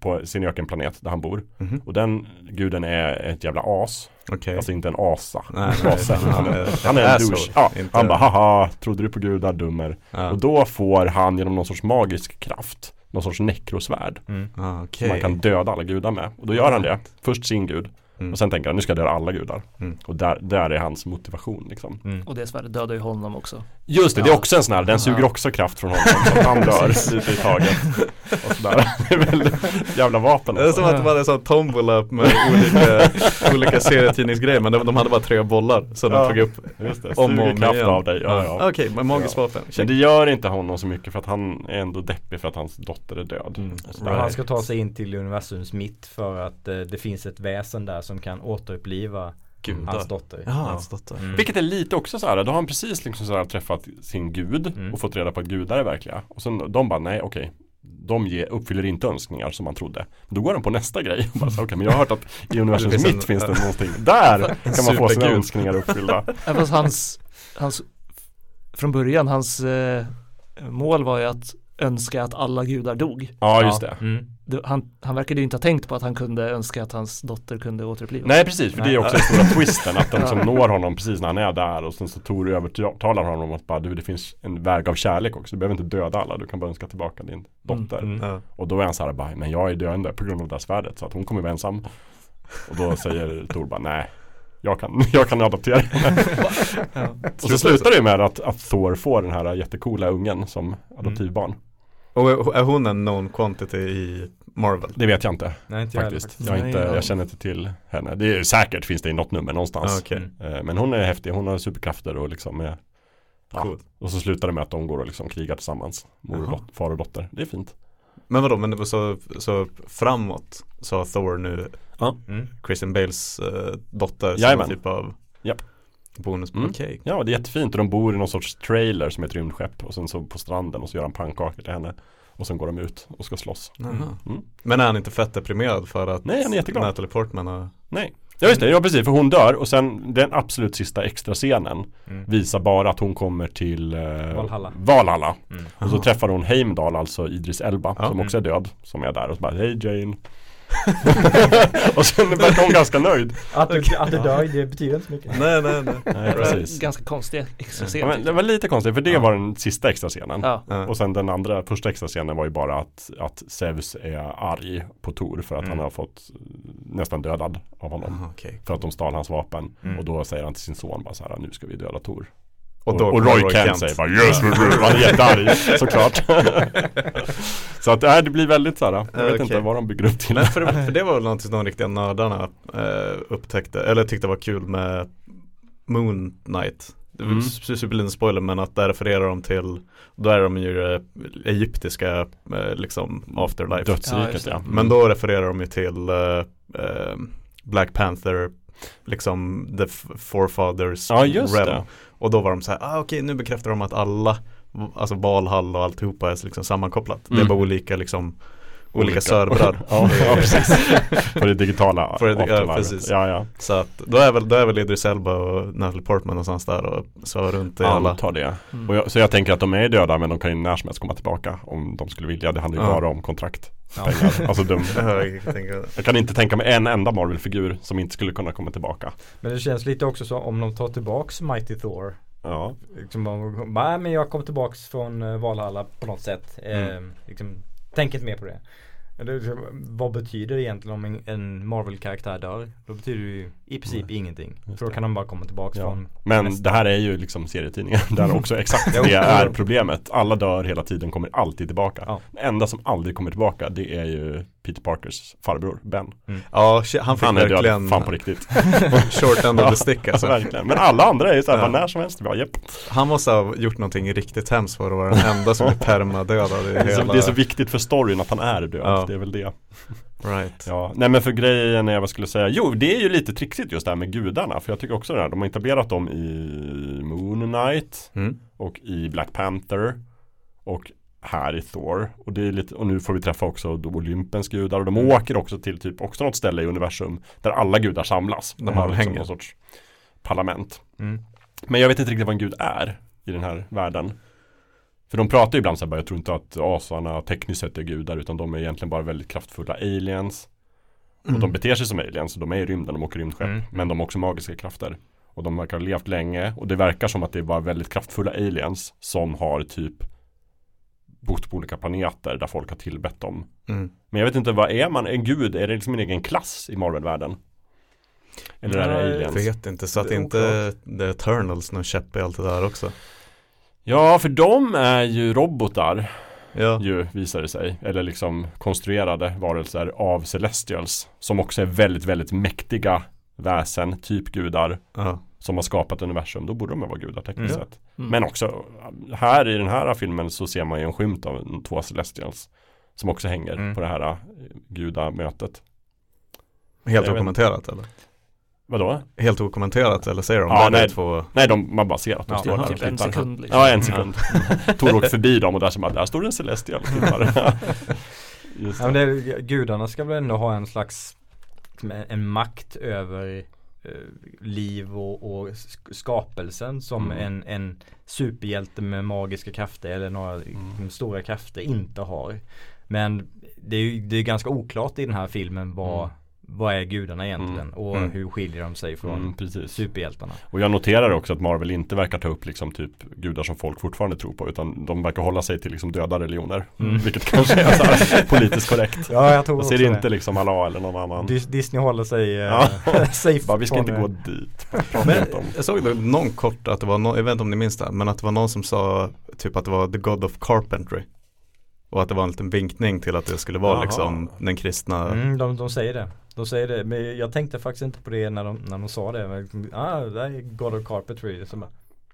på sin ökenplanet där han bor. Mhm. Och den guden är ett jävla as. Okej. Alltså inte en asa. Nej, nej, Ase. utan han, är, han är en douche. Ja, inte- Han bara haha, trodde du på gudar, dummer. Ja. Och då får han genom någon sorts magisk kraft någon sorts nekrosvärd. Mm. Ah, Som Okej. man kan döda alla gudar med. Och då gör han det. Först sin gud. Mm. Och sen tänker han nu ska jag döda alla gudar. Mm. Och där, där är hans motivation liksom. Mm. Och det svärdet dödar ju honom också. Just det, det är Ja. också en sån här, den suger också kraft från honom så han dör lite i taget. Och sådär. Det är väldigt jävla vapen Det är som alltså. att de hade en sån tombola med olika, olika serietidningsgrejer men de, de hade bara tre bollar som Ja. de tog upp Just det, om och suger om kraft igen. av dig. Ja, ja. Okej, men magiskt Ja. vapen. Men det gör inte honom så mycket för att han är ändå deppig för att hans dotter är död. Mm. Han ska ta sig in till universums mitt för att eh, det finns ett väsen där som kan återuppliva Gudar. hans dotter. Jaha, hans dotter. Mm. Vilket är lite också så här, då har han precis liksom så här träffat sin gud Mm. och fått reda på att gudar är verkliga. Och sen de bara, nej okej. De ge, uppfyller inte önskningar som man trodde. Då går de på nästa grej. Okej, men jag har hört att i universums mitt finns det någonting. Där kan man få sina önskningar uppfyllda. Fast hans, hans från början, hans eh, mål var ju att önska att alla gudar dog. Ja, just det. Mm. Han, han verkade ju inte ha tänkt på att han kunde önska att hans dotter kunde återupplivas. Nej precis, för det är också den stora twisten att de som Ja. når honom precis när han är där och sen så Tor övertalar honom om att bara du det finns en väg av kärlek också. Du behöver inte döda alla, du kan bara önska tillbaka din dotter. Mm. Ja. Och då är han så här bara, men jag är döende på grund av det här svärdet så att hon kommer vara ensam. Och då säger Tor bara, nej jag kan, jag kan adoptera henne. Och så slutar det med att, att Thor får den här jättecoola ungen som adoptivbarn. Och är- är hon en known quantity i Marvel? Det vet jag inte Nej, inte jag faktiskt. Jag, Nej, inte, ja. jag känner inte till henne. Det är säkert finns det i något nummer någonstans. Ah, Mm. Eh, Men hon är häftig, hon har superkrafter och liksom är ja. Coolt. Och så slutar det med att de går och liksom krigar tillsammans Mor och Jaha. dot- far och dotter, det är fint Men vadå, men det var så, så framåt sa Thor nu Mm. Christian Bales eh, dotter som Jajamän. typ av Japp. bonus. Mm. Okej. Ja det är jättefint och de bor i någon sorts trailer som är ett rymdskepp och sen så på stranden och så gör han pannkakor till henne Och sen går de ut och ska slåss Jaha. Mm. Men är han inte fett deprimerad för att Nej, han är jätteglad. Natalie Portman har Nej Ja just det, ja precis för hon dör och sen den absolut sista extra scenen Mm. Visar bara att hon kommer till eh, Valhalla. Valhalla. Mm. Och så träffar hon Heimdall, alltså Idris Elba, Ja. som också är död, som är där och så bara Hej Jane Och sen verkar hon ganska nöjd Att du, att du dör, det betyder inte så mycket. Nej nej nej Nej, precis. Ganska konstig extra Ja, scen. men det var lite konstigt för det Ja. var den sista extra scenen Ja. Och sen den andra, första extra scenen var ju bara att, att Zeus är arg på Tor för att Mm. han har fått nästan dödad av honom Aha, okej. För att de stal hans vapen Mm. Och då säger han till sin son bara så här, nu ska vi döda Tor Och, Och, då och kommer Roy, Kent, säger bara yes, Ja. han är jättearg såklart Så att äh, det blir väldigt så här, jag vet Okej. inte vad de bygger upp till Men för, för det var väl någonting som de riktiga nördarna eh, upptäckte, eller tyckte var kul med Moon Knight Det Mm. su- superliten spoiler men att där refererar de till Då är de ju det egyptiska eh, liksom afterlife Ja, Dödsriket det. ja, Mm. Men då refererar de ju till eh, eh, Black Panther Liksom the forefathers Ja just realm. det Och då var de så här, ah, okej nu bekräftar de att alla Alltså Valhall och alltihopa är liksom sammankopplat Det är Mm. bara olika liksom Olika, Olika. servrar Ja, ja precis På det digitala På det- ja, precis. Ja ja Så att då är väl, då är väl Idris Elba och Natalie Portman någonstans där och svävar runt i alla Antar det Mm. jag, Så jag tänker att de är döda men de kan ju när som helst komma tillbaka Om de skulle vilja, det handlar ju Ja. bara om kontrakt. Pengar. Alltså de, jag kan inte tänka mig en enda Marvel-figur som inte skulle kunna komma tillbaka Men det känns lite också så om de tar tillbaks Mighty Thor. Ja Liksom bara, men jag kom tillbaks från eh, Valhalla på något sätt. Mm. Eh, liksom, tänk inte mer på det. Vad betyder det egentligen om en, en Marvel-karaktär dör? Då betyder det ju i princip Nej. ingenting. För då kan de bara komma tillbaks Ja. från Men nästa. det här är ju liksom serietidningar där också exakt det är problemet Alla dör hela tiden, kommer alltid tillbaka Ja. Det enda som aldrig kommer tillbaka det är ju Peter Parkers farbror Ben. Ja, shit, han fick Han är verkligen död, fan på riktigt. short end of the stick Alltså. verkligen. Men alla andra är ju såhär, Ja. när som helst, bara, japp Han måste ha gjort någonting riktigt hemskt för att vara den enda som är permadödad i det är, så, hela. det är så viktigt för storyn att han är död, Ja. det är väl det. Right. Ja, nej men för grejen är vad jag skulle säga? Jo, det är ju lite trixigt just det här med gudarna För jag tycker också det här, de har etablerat dem i Moon Knight mm. Och i Black Panther Och här i Thor och, det är lite, och nu får vi träffa också då Olympens gudar och de Mm. åker också till typ också något ställe i universum Där alla gudar samlas De har liksom någon sorts parlament Mm. Men jag vet inte riktigt vad en gud är i den här världen För de pratar ju ibland så här, bara, jag tror inte att asarna tekniskt sett är gudar utan de är egentligen bara väldigt kraftfulla aliens. Och de beter sig som aliens, de är i rymden, de åker rymdskepp. Mm. Men de har också magiska krafter. Och de verkar ha levt länge och det verkar som att det var väldigt kraftfulla aliens som har typ bott på olika planeter där folk har tillbett dem. Mm. Men jag vet inte, vad är man? En gud? Är det liksom en egen klass i Marvel-världen? Eller är det Nej, aliens? Vet inte, så att Det inte The Eternals någon käpp i allt det där också. Ja, för de är ju robotar Ja, ju visar det sig. Eller liksom konstruerade varelser av Celestials. Som också är väldigt, väldigt mäktiga väsen, typ gudar. ja. Som har skapat universum. Då borde de vara gudar tekniskt Mm. sett. Mm. Men också här i den här filmen så ser man ju en skymt av två Celestials. Som också hänger Mm. på det här eh, gudamötet. Helt okommenterat eller? Vadå? Helt okommenterat eller säger de Ja, nej. två Nej, de, man bara ser att de Ja, står där och typ en sekund liksom. Ja, en sekund. Tor åker förbi dem och där, så bara, där står det en Celestial. Just Ja, men det. gudarna ska väl ändå ha en slags en, makt över liv och, och sk- skapelsen som Mm. en, en superhjälte med magiska krafter eller några Mm. liksom, stora krafter inte har. Men det är det är ganska oklart i den här filmen vad, Mm. Vad är gudarna egentligen Mm. och Mm. hur skiljer de sig från Mm, superhjältarna. Och jag noterar också att Marvel inte verkar ta upp liksom typ gudar som folk fortfarande tror på utan de verkar hålla sig till liksom döda religioner. Mm. Vilket kanske är så här politiskt korrekt. Ja jag tror Jag ser det. inte liksom Allah eller någon annan. Dis- Disney håller sig eh, Ja. safe. Bara, vi ska inte gå dit. Men jag såg det någon kort att det var någon, jag vet inte om ni minns det, men att det var någon som sa typ att det var the God of Carpentry. Och att det var en liten vinkning till att det skulle vara Jaha. liksom den kristna Mm, de, de säger det. De säger det. Men jag tänkte faktiskt inte på det när de, när de sa det. Men, ah, det är God of Carpentry. Så bara,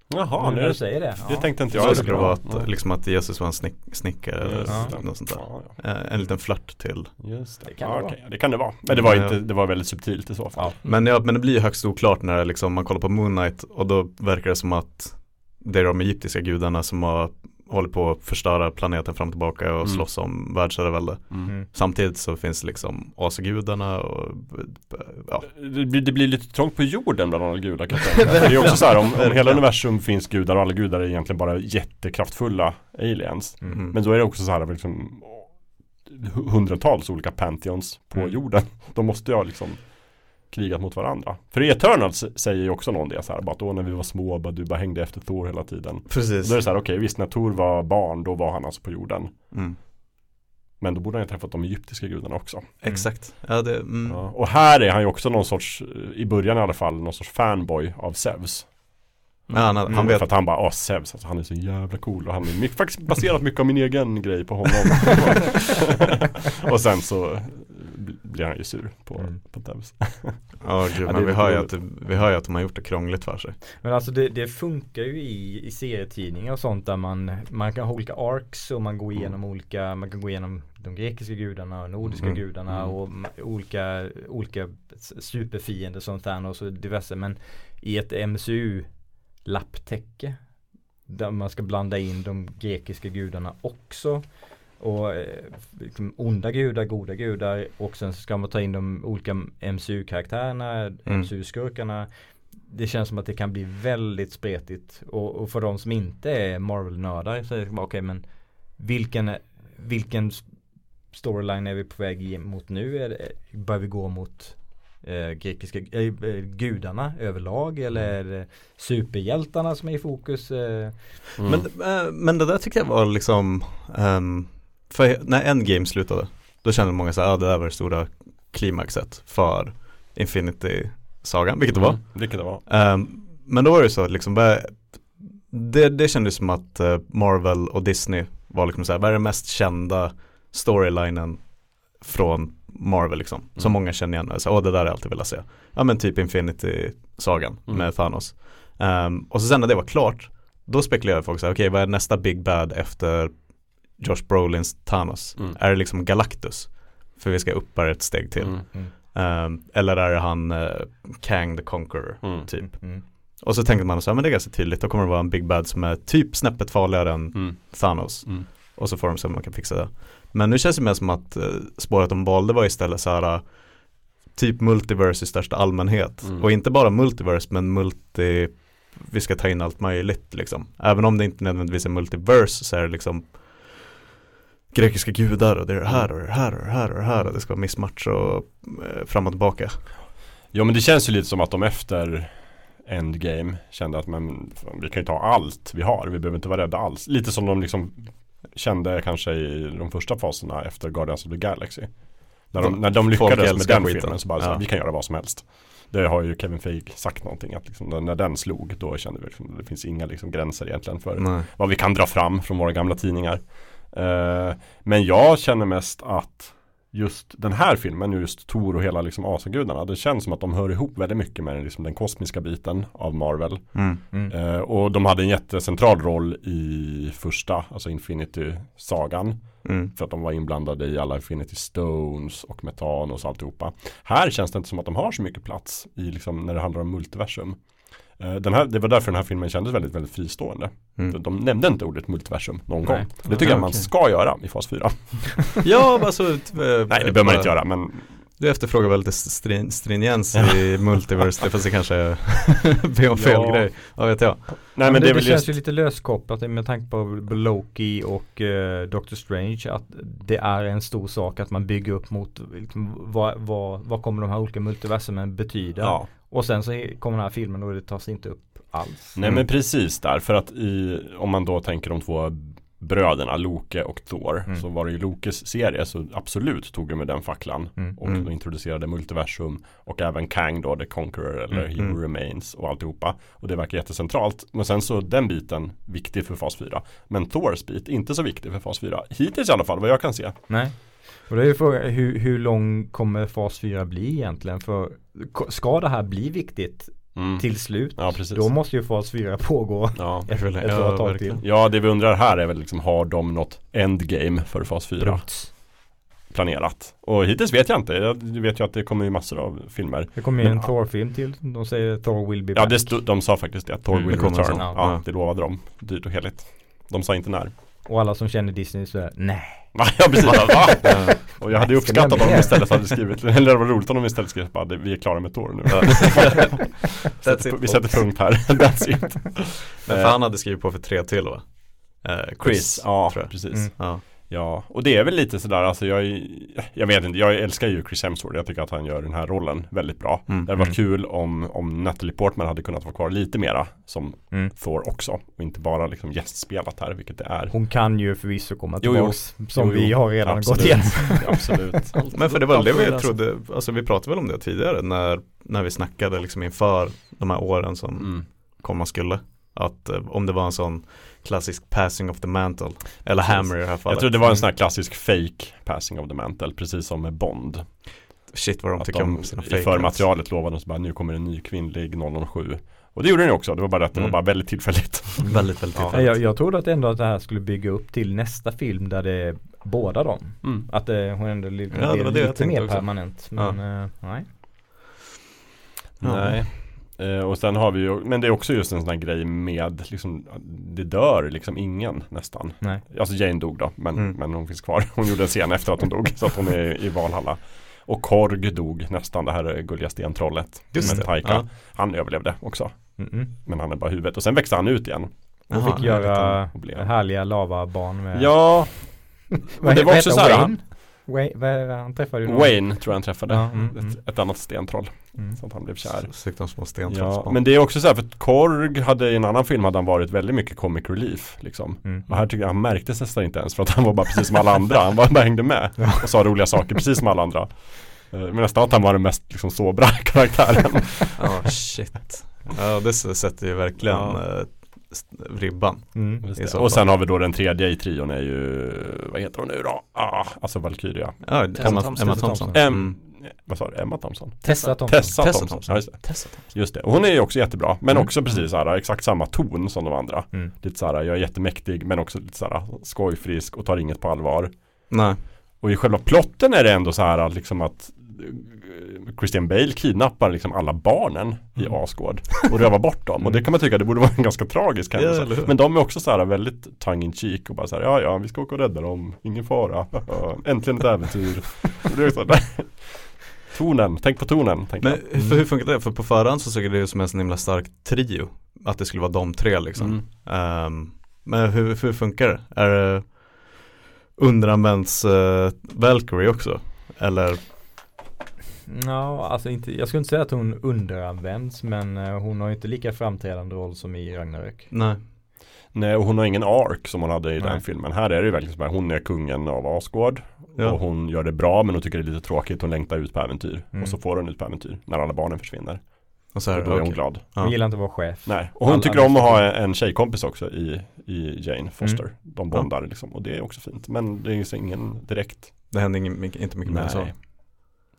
Jaha, nu du säger det. det ja. tänkte inte Så jag. skulle det Ja. vara att, liksom att Jesus var en snick, snickare eller Just det. något sånt där. Ja, ja. Eh, En liten flört till. Just det. Det kan ja, det vara. okej, det kan det vara. Men det var, Ja. inte, det var väldigt subtilt i så fall. Men, ja, men det blir ju högst oklart när liksom, man kollar på Moon Knight och då verkar det som att det är de egyptiska gudarna som har håller på att förstöra planeten fram och tillbaka och Mm. slåss om världsherravälde. Mm. Mm. Samtidigt så finns liksom asgudarna och ja, Det, blir, det blir lite trångt på jorden bland alla gudar kan jag tänka. Det är också så här om, om hela universum finns gudar och alla gudar är egentligen bara jättekraftfulla aliens. mm. Men då är det också så här liksom hu- hundratals olika pantheons på Mm. jorden. De måste ju ha liksom krigat mot varandra. För i Eternals säger ju också någon det så här, bara att då när vi var små, bara, du bara hängde efter Thor hela tiden. precis. Då är det så här, okej visst när Thor var barn, då var han alltså på jorden. Mm. Men då borde han ju träffat de egyptiska gudarna också. Exakt. Ja, det, mm. Ja. Och här är han ju också någon sorts, i början i alla fall, någon sorts fanboy av Zeus. Ja, han, han Mm, vet För att han bara, åh Zeus, alltså, han är så jävla cool och han är mycket, faktiskt baserat mycket av min egen grej på honom. och sen så blir han ju sur på, Mm. på Zeus. Ja, gud, men vi hör, ju att, det- vi hör ju att de har gjort det krångligt för sig. Men alltså det, det funkar ju i, i serietidningar och sånt där man, man kan ha olika arcs och man går igenom olika, man kan gå igenom de grekiska gudarna och nordiska Mm. gudarna Mm. och olika, olika superfiender som Thanos och diverse. Men i ett MCU lapptäcke där man ska blanda in de grekiska gudarna också. Och eh, liksom onda gudar, goda gudar och sen ska man ta in de olika MCU-karaktärerna, MCU-skurkarna. Det känns som att det kan bli väldigt spretigt och, och för de som inte är Marvel-nördar så är det okej men vilken, vilken storyline är vi på väg mot nu? Är det, bör vi gå mot eh, grekiska eh, gudarna överlag eller är det superhjältarna som är i fokus? Eh, Mm. Men, eh, men det där tycker jag var liksom ehm, För när Endgame slutade Då kände många så här, ja det där var det stora klimaxet för Infinity-sagan, vilket det var Mm, vilket det var. Ehm, Men då var det så att liksom det, det kändes som att eh, Marvel och Disney var liksom så här, vad är den mest kända storylinen från Marvel liksom, som Mm. många känner igen. Så, Åh, det där har jag alltid velat se. Ja men typ Infinity-sagan Mm. med Thanos. Ehm, och så sen när det var klart, då spekulerade folk så här, okej vad är nästa Big Bad efter Josh Brolins Thanos? Mm. Är det liksom Galactus? För vi ska upp bara ett steg till. Mm. Ehm, eller är det han eh, Kang the Conqueror? Mm. Typ. mm. Och så tänkte man så här, men det är ganska tydligt, då kommer det vara en Big Bad som är typ snäppet farligare än Mm. Thanos. Mm. Och så får de se om man kan fixa det. Men nu känns det mer som att eh, spåret de valde var istället så här eh, typ multiverse i största allmänhet. Mm. Och inte bara multiverse men multi vi ska ta in allt möjligt liksom. Även om det inte nödvändigtvis är multiverse så är det liksom grekiska gudar och det är det här och det här och det här och det här och det ska vara missmatch och eh, fram och tillbaka. Ja men det känns ju lite som att de efter Endgame kände att men, vi kan ju ta allt vi har, vi behöver inte vara rädda alls. Lite som de liksom kände kanske i de första faserna efter Guardians of the Galaxy. När de, De- när de lyckades med den skiten. filmen så bara så, Ja. vi kan göra vad som helst. Det har ju Kevin Feige sagt någonting att liksom, när- den slog då kände vi liksom, det finns inga liksom, gränser egentligen för Nej. vad vi kan dra fram från våra gamla tidningar. Eh, men jag känner mest att just den här filmen, just Tor och hela liksom asagudarna, det känns som att de hör ihop väldigt mycket med den, liksom den kosmiska biten av Marvel. Mm. Mm. Eh, och de hade en jättecentral roll i första, alltså Infinity-sagan. Mm. För att de var inblandade i alla Infinity Stones och Metanos och alltihopa. Här känns det inte som att de har så mycket plats i liksom när det handlar om multiversum. Eh, Den här, det var därför den här filmen kändes väldigt, väldigt fristående. Mm. De nämnde inte ordet multiversum någon Nej. gång. Det tycker Ja, jag man ska göra i fas 4. Ja, alltså Nej, Nej, det behöver man inte göra, men Du efterfrågar väl lite strin- stringens i multiverse, det fast det kanske är om fel Ja. grej. Ja, vet jag. Nej men men det, det det känns just ju lite löskopplat med tanke på Loki och eh, Doctor Strange att det är en stor sak att man bygger upp mot liksom, vad, vad, vad kommer de här olika multiversumen betyda. Ja, Och sen så kommer den här filmen och det tas inte upp alls. nej Mm. men precis där. För att i, om man då tänker de två bröderna Loke och Thor. Mm. Så var det ju Lokes serie så absolut tog de med den facklan. Mm. Och Mm. introducerade multiversum och även Kang då, The Conqueror eller Mm. He Mm. Remains och alltihopa. Och det verkar jättecentralt. Men sen så den biten viktig för fas 4. Men Thors bit inte så viktig för fas 4. Hittills i alla fall vad jag kan se. Nej. Och det är ju frågan hur, hur lång kommer fas 4 bli egentligen? För ska det här bli viktigt Mm. till slut? Ja. Då måste ju fas 4 pågå Ja. ett, ett Ja, tag till. ja, det vi undrar här är väl liksom har de något endgame för fas 4 Bruts. planerat? Och hittills vet jag inte. Jag vet ju att det kommer ju massor av filmer. Det kommer ju en Thor-film till. De säger Thor will be Ja, back. det stod, de sa faktiskt det. Thor Mm, will return. Ja, Ja. det lovade de. Dyrt och heligt. De sa inte när. Och alla som känner Disney så är nej. Ja precis, va? Och jag hade ju Ska uppskattat vi om de istället hade skrivit, eller det var roligt om de istället skrev bara "Det- vi är klara med Tor nu. That's Sätter- it, vi sätter punkt här, that's it. Men för han hade skrivit på för tre till va? Eh, Chris, ja tror jag. precis. Mm. Ja. Ja, och det är väl lite sådär, alltså jag, jag vet inte, jag älskar ju Chris Hemsworth. Jag tycker att han gör den här rollen väldigt bra. Mm. Det hade varit kul om, om Natalie Portman hade kunnat vara kvar lite mera som Mm. Thor också. Och inte bara liksom gästspelat här, vilket det är. Hon kan ju förvisso komma Jo, jo. tillbaks. Som Jo, jo. vi har redan Absolut. gått igenom. Absolut. Men för det var väl det vi Alltså. trodde, alltså vi pratade väl om det tidigare när, när vi snackade liksom inför de här åren som Mm. komma skulle. Att eh, om det var en sån klassisk passing of the mantle, eller Precis. hammer i det här fallet. Jag tror det var en sån här klassisk fake passing of the mantle, precis som med Bond. Shit vad de Att tycker de om sina i fake förmaterialet lovade oss bara nu kommer en ny kvinnlig 007. Och det gjorde den ju också, det var bara att det Mm. var bara väldigt tillfälligt. Väldigt, väldigt Ja. Ja, tillfälligt. jag, jag trodde att ändå att det här skulle bygga upp till nästa film där det är båda dem. Mm. Att det, hon ändå li- Ja, det blir var det lite mer också. permanent. Men eh, nej. Ja. Nej. Eh, och sen har vi ju, men det är också just en sån här grej med, liksom, det dör liksom ingen nästan. Nej. Alltså Jane dog då, men, Mm. men hon finns kvar. Hon gjorde en scen efter att hon dog, så att hon är i Valhalla. Och Korg dog nästan, det här gulliga stentrollet. Just med det. Taika. Ja. Han överlevde också, Mm-mm. men han är bara huvudet. Och sen växte han ut igen. Hon Jaha, fick göra. Och härliga lavabarn med Ja, Vad det var också så här, Wayne? Wayne, vad, han träffade ju någon. Wayne tror jag han träffade. Ja, mm, mm. Ett, ett annat stentroll, Mm. så att han blev kär. De små Ja, stentrollsbarn. men det är också så här för att Korg hade i en annan film hade han varit väldigt mycket comic relief liksom. Mm. Och här tycker jag han märktes nästan inte ens för att han var bara precis som alla andra. Han bara, bara hängde med och sa roliga saker precis som alla andra. Eh, Men nästan att han var den mest liksom sobra karaktären. Ja, shit. Ja, det sätter ju verkligen Ja. eh, ribban. Mm. Och sen har vi då den tredje i trion är ju, vad heter hon nu då? Ah, alltså Valkyria. Ja, Emma, Thompson. Emma Thompson. Em, Mm. Vad sa du? Emma Thompson? Tessa Thompson. Tessa, Tessa Thompson. Thompson. Ja, just, det. Tessa Thompson. just det. Och hon är ju också jättebra. Men Mm. också precis så här, exakt samma ton som de andra. Mm. Lite så här, jag är jättemäktig men också lite så här skojfrisk och tar inget på allvar. Nej. Och i själva plotten är det ändå så här liksom att eh, Christian Bale kidnappar liksom alla barnen i Mm. Asgård och rövar bort dem. Och det kan man tycka det borde vara en ganska tragisk händelse. hur? Men de är också så här väldigt tongue in cheek och bara så här, ja ja vi ska åka och rädda dem, ingen fara, äntligen ett äventyr. Tonen, tänk på tonen. Tänk Men jag. för hur funkar det? För på förhand så såg det ut som en sån himla stark trio att det skulle vara de tre liksom. Mm. Ehm, men hur, hur funkar det? Är det underanvänds uh, Valkyrie också? Eller? Ja, alltså inte, jag skulle inte säga att hon underanvänds men eh, hon har ju inte lika framträdande roll som i Ragnarök. Nej. Nej, och hon har ingen ark som hon hade i den Nej. filmen. Här är det ju verkligen så här, hon är kungen av Asgård. Ja. Och hon gör det bra men hon tycker det är lite tråkigt. Hon längtar ut på äventyr. Mm. Och så får hon ut på äventyr när alla barnen försvinner. Och så här, och då är hon okej. glad. Ja. Hon gillar inte att vara chef. Nej, och hon Alla- tycker alla om att ha en tjejkompis också i, i Jane Foster. Mm. De bondar liksom och det är också fint. Men det är ingen direkt Det händer ingen, inte mycket mer än så. Nej.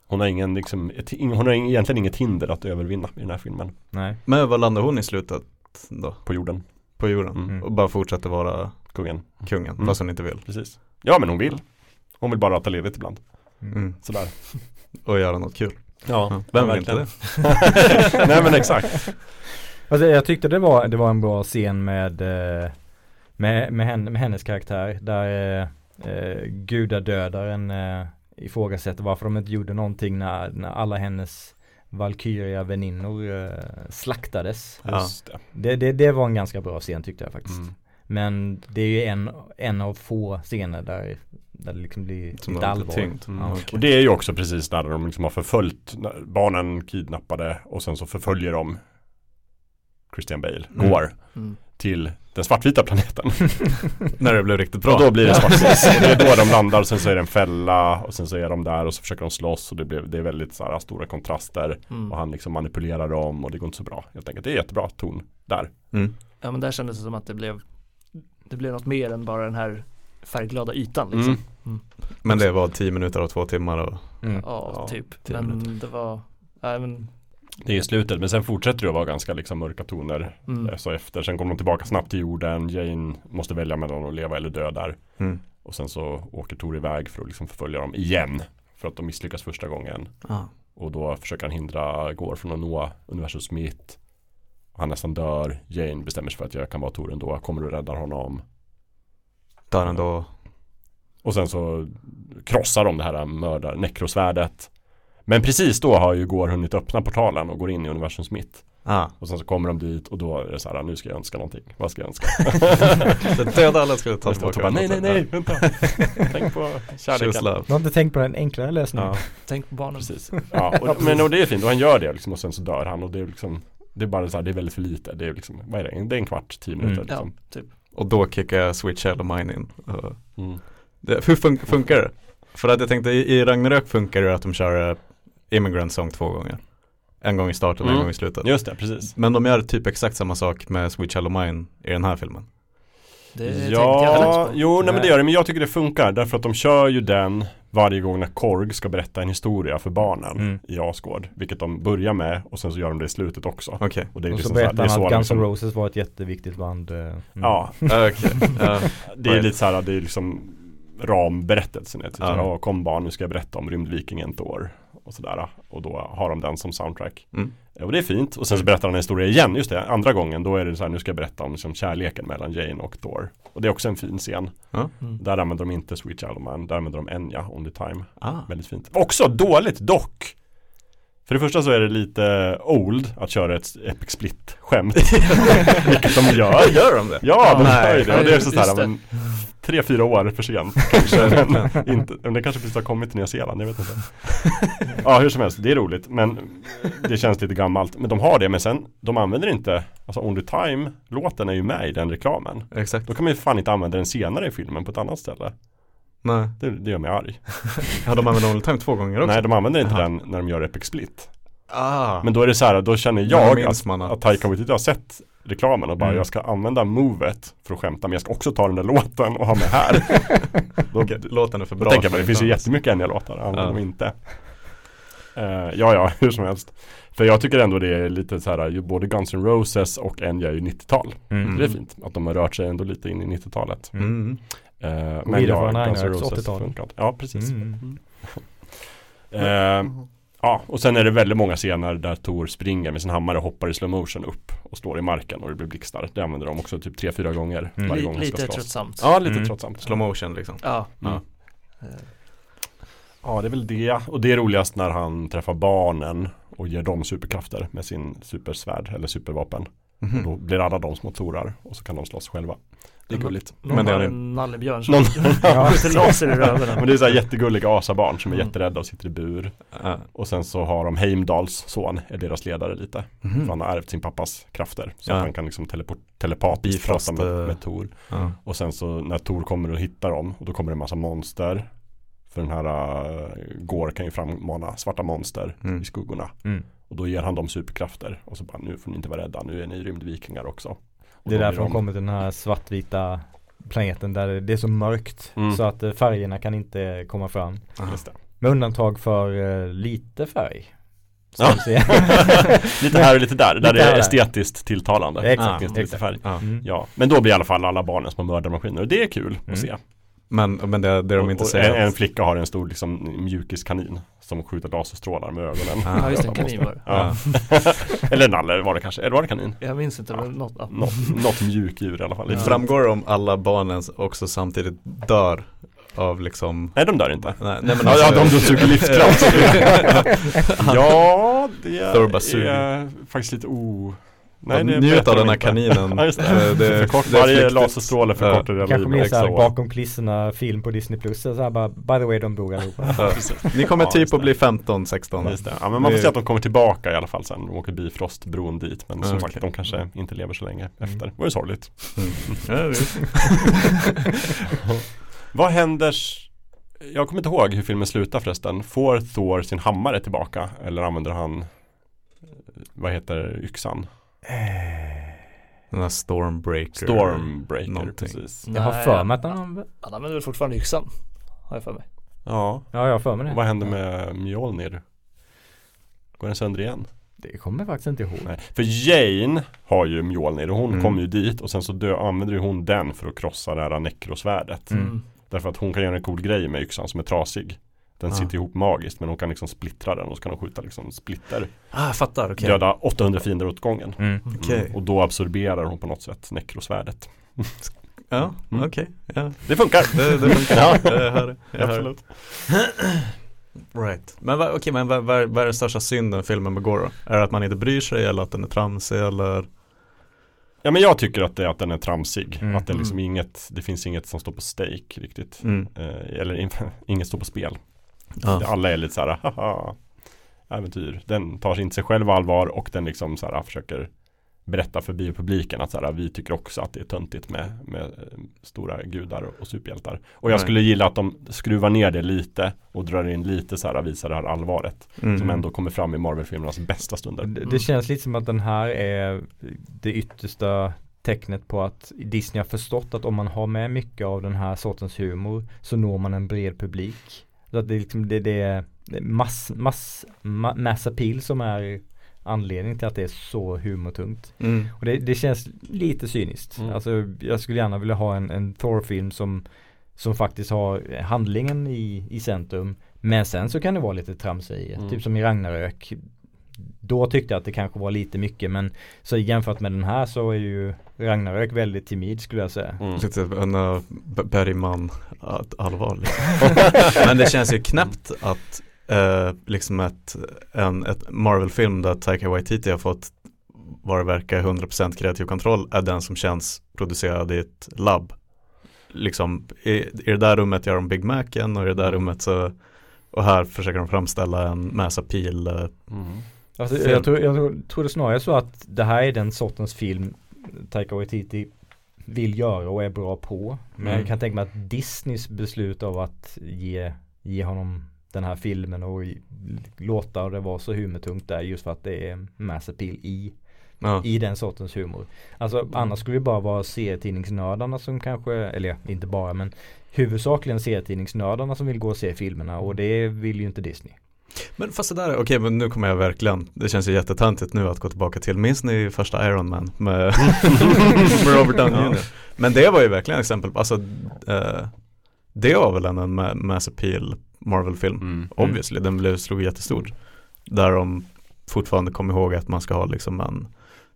Hon har ingen liksom, ett, hon har egentligen inget hinder att övervinna i den här filmen. Nej. Men vad landar hon i slutet då? På jorden, På jorden? Mm. Och bara fortsätter vara kungen. kungen, Mm. fast hon inte vill. Precis. Ja men hon vill. Hon vill bara ta ledigt ibland. Mm. Sådär. Och göra något kul. Ja, Vem vill inte det? Nej men exakt. Alltså jag tyckte det var, det var en bra scen med, eh, med, med, henne, med hennes karaktär där eh, eh, gudadödaren eh, ifrågasätter varför de inte gjorde någonting när, när alla hennes Valkyria väninnor eh, slaktades. Ja. Just det. Det, det, det var en ganska bra scen tyckte jag faktiskt. Mm. Men det är ju en, en av få scener där, där det liksom blir Som lite allvar. Mm. Ja. Och det är ju också precis där de liksom har förföljt när barnen kidnappade och sen så förföljer de Christian Bale, Mm. går Mm. till den svartvita planeten. När det blev riktigt bra. Och då blir det svartvitt. Det är då de landar och sen så är det en fälla och sen så är de där och så försöker de slåss och det, blir, det är väldigt så här, stora kontraster. Mm. Och han liksom manipulerar dem och det går inte så bra. Jag tänker att det är jättebra ton där. Mm. Ja men där kändes det som att det blev Det blev något mer än bara den här färgglada ytan liksom. Mm. Men det var tio minuter och två timmar och Mm. Ja, Ja, typ. Men minuter. det var Nej men Det är slutet men sen fortsätter det att vara ganska liksom mörka toner. mm. Så efter, sen kommer de tillbaka snabbt till jorden. Jane måste välja mellan att leva eller dö där. mm. Och sen så åker Tor iväg för att liksom förfölja dem igen. För att de misslyckas första gången. ja. Och då försöker han hindra Gore från att nå universums mitt. Han nästan dör. Jane bestämmer sig för att jag kan vara Tor ändå. Kommer du rädda honom? Där ändå Och sen så krossar de det här mördar nekrosvärdet. Men precis då har ju Gore hunnit öppna portalen och går in i universums mitt. ah. Och sen så kommer de dit och då är det så här, nu ska jag önska någonting. Vad ska jag önska? Döda alla skulle ta tillbaka bara, nej, nej, nej, vänta. Tänk på kärleken. Du har inte tänkt på den enklare lösningen? Ja, Tänk på barnen precis. Ja, och, men och det är fint och han gör det liksom och sen så dör han och det är liksom Det är bara så här, det är väldigt för lite. Det är liksom, vad är det? Det är en kvart, tio minuter Mm. Ja, liksom. typ Och då kickar jag Switch Hell of Mine in. Uh, Mm. det, hur fun- funkar det? För att jag tänkte i, Ragnarök funkar det att de kör uh, Immigrant Song två gånger. En gång i starten och en Mm. gång i slutet. Just det, precis. Men de gör typ exakt samma sak med Switch Hell of Mine i den här filmen. Det Ja, jo nej men det gör det, men jag tycker det funkar därför att de kör ju den varje gång när Korg ska berätta en historia för barnen Mm. i Asgård. Vilket de börjar med och sen så gör de det i slutet också. Okej. Och det är Och så liksom så berättar han att Guns N' liksom, Roses var ett jätteviktigt band. eh, mm. Ja, Ah, Okej. Ja. det är lite så här, det är liksom ramberättelsen. är Typ här, "Ja, kom barn, nu ska jag berätta om rymdvikingen Thor. Och sådär. Och då har de den som soundtrack. Mm. Och det är fint. Och sen så berättar han en historia igen, just det, andra gången. Då är det så här, nu ska jag berätta om liksom, kärleken mellan Jane och Thor. Och det är också en fin scen. Mm. Där använder de inte Sweet Child of Man, där använder de Enya, On the Time. Ah. Väldigt fint. Också dåligt dock. För det första så är det lite old att köra ett Epic Split-skämt. Vilket de gör. Gör de det? Ja, de Nej. gör det. Och det är så här, men, tre, fyra år för sent kanske. men, inte, men det kanske precis har kommit till Nya Zeeland, jag vet inte. Ja, hur som helst, det är roligt. Men det känns lite gammalt. Men de har det, men sen, de använder inte, alltså On the Time-låten är ju med i den reklamen. Exakt. Då kan man ju fan inte använda den senare i filmen på ett annat ställe. Nej. Det, det gör mig arg. Ja, de använder Only Time två gånger också. Nej, de använder inte Jaha. den när de gör Epic Split. Ah. Men då är det så här, då känner Då jag att, att- att Taika Waititi har sett reklamen och bara Mm. jag ska använda movet för att skämta men jag ska också ta den där låten och ha med här. då, Okej, låten är för då bra. tänker jag det finns ju jättemycket Enya-låtar, använder Ja. de inte. Eh, ja, ja, hur som helst. För jag tycker ändå det är lite så här, både Guns N' Roses och Enya är ju 90-tal. Mm. Det är fint att de har rört sig ändå lite in i 90-talet. Mm. Och men vidare ja, från Guns N' Roses 80-tal. funkar inte. Ja, precis. Mm. Eh, ja, och sen är det väldigt många scener där Tor springer med sin hammare och hoppar i slow motion upp och slår i marken och det blir blixtar. Det använder de också typ tre fyra gånger Mm. varje gång de ska Lite tröttsamt Ja, lite Mm. tröttsamt. Slow motion liksom. Ja, Mm. eh, Ja, det är väl det. Och det är roligast när han träffar barnen och ger dem superkrafter med sin supersvärd eller supervapen. Och då blir alla de små torar och så kan de slåss själva. Det är gulligt. Någon Men det har är- en nallebjörn som Någon, skjuter laser i röven. men det är så här jättegulliga asabarn som är Mm. jätterädda och sitter i bur. Ja. Och sen så har de Heimdals son, är deras ledare lite. För Mhm. han har ärvt sin pappas krafter. Så Ja. att han kan liksom teleport, telepatiskt prata med, eh, med Tor. Ja. Och sen så när Tor kommer och hittar dem och då kommer det en massa monster. För den här uh, Går kan ju frammana svarta monster Mm. i skuggorna. Mm. Och då ger han dem superkrafter. Och så bara nu får ni inte vara rädda, nu är ni rymdvikingar också. Det är därför de kommer till den här svartvita planeten där det är så mörkt Mm. så att eh, färgerna kan inte komma fram. Just det. Med undantag för eh, lite färg. Ja. Lite här och lite där, där Lite det är estetiskt tilltalande. Exakt, lite exakt. färg. Ja. Mm. Ja, men då blir i alla fall alla barnen små mördarmaskiner och det är kul Mm. att se. Men, men det, det de Och- inte och säger en, en flicka har en stor liksom, mjukiskanin som skjuter laserstrålar med ögonen. Ah. Ja just det, en kanin var det. Ja. eller nalle var det kanske, eller var det kanin? Jag minns inte men något. Ja. Något, något mjukdjur i alla fall. Det framgår om alla barnen också samtidigt dör av liksom Nej de dör inte. Nej, nej men Ja, ja alltså- de suger livskraft. ja, det suger. är faktiskt lite o... Nej, det Njut av de den här kaninen. Ja, det. Eh, det, Förkort, det är varje laserstråle förkortar deras Kanske liv blir så här år. bakom kulisserna film på Disney Plus så här bara By the way de dog allihopa. Ja. Ni kommer Ja, typ att bli 15, 16 Just det. Ja, men man får se att de kommer tillbaka i alla fall sen. De åker Bifrostbron dit. Men som Ja, sagt, de kanske inte lever så länge efter. Det var ju sorgligt. Mm. Ja, Vad händer? Jag kommer inte ihåg hur filmen slutar förresten. Får Thor sin hammare tillbaka? Eller använder han eh, Vad heter yxan? Den här Stormbreaker Stormbreaker, någonting. precis. Jag har Nej, för mig att han använder Han använder väl fortfarande yxan. Har jag för mig. Ja, Ja jag har för mig det. vad händer med Mjolnir? Går den sönder igen? Det kommer jag faktiskt inte ihåg. Nej. För Jane har ju Mjolnir och hon Mm. kommer ju dit och sen så dö, använder ju hon den för att krossa det här nekrosvärdet. Mm. Därför att hon kan göra en cool grej med yxan som är trasig. Den Ah. sitter ihop magiskt men hon kan liksom splittra den och så kan hon skjuta liksom splitter. Ah, fattar, okej Döda 800 fiender åt gången. Mm. Mm. Och då absorberar hon på något sätt nekrosvärdet. Ja, Mm. okej ja. Det funkar! Det, det funkar, Ja. jag hör det jag hör det. Absolut. Right. Men vad, okej, men vad, är den största synden filmen begår då? Är det att man inte bryr sig eller att den är tramsig eller? Ja men jag tycker att det att den är tramsig. Mm. Att det liksom inget, det finns inget som står på stake riktigt. Mm. Eh, eller in, inget står på spel. Ja. Alla är lite så här, haha, äventyr. Den tar inte sig själv allvar och den liksom så här försöker berätta för biopubliken att så här, vi tycker också att det är töntigt med, med eh, stora gudar och, och superhjältar. Och jag Nej. skulle gilla att de skruvar ner det lite och drar in lite så här, visar det här allvaret. Mm. Som ändå kommer fram i Marvel-filmernas bästa stunder. Det, det känns lite som att den här är det yttersta tecknet på att Disney har förstått att om man har med mycket av den här sortens humor så når man en bred publik. Så att det är liksom det, det mass, mass, ma, mass appeal som är anledningen till att det är så humortungt. Mm. Och det, det känns lite cyniskt. Mm. Alltså jag skulle gärna vilja ha en, en Thor-film som som faktiskt har handlingen i, i centrum. Men sen så kan det vara lite trams i, Mm. typ som i Ragnarök. Då tyckte jag att det kanske var lite mycket men så jämfört med den här så är ju Ragnarök väldigt timid skulle jag säga. Mm. Lite en uh, Bergman att- allvarlig. Men det känns ju knäppt att eh, liksom ett, en ett Marvel-film där Taika Waititi har fått vad det verkar 100% kreativ kontroll är den som känns producerad i ett labb. Liksom i, i det där rummet gör de Big Macen och i det där rummet så och här försöker de framställa en Mass Appeal eh, Mm. Alltså, jag, tror, jag tror, det snarare så att det här är den sortens film Taika Waititi vill göra och är bra på. Men Mm. jag kan tänka mig att Disneys beslut av att ge, ge honom den här filmen och låta det vara så humortungt är just för att det är mass appeal i, ja. i den sortens humor. Alltså annars skulle det bara vara serietidningsnördarna som kanske, eller inte bara men huvudsakligen serietidningsnördarna som vill gå och se filmerna och det vill ju inte Disney. Men fast det där, är- okej men nu kommer jag verkligen, det känns ju jättetöntigt nu att gå tillbaka till, minns ni första Iron Man med, med Robert Downey Ja. Jr. Men det var ju verkligen exempel på, alltså eh, det var väl en, en ma- Mass Appeal Marvel-film, Mm. obviously, den blev, slog jättestor. Där de fortfarande kom ihåg att man ska ha liksom en,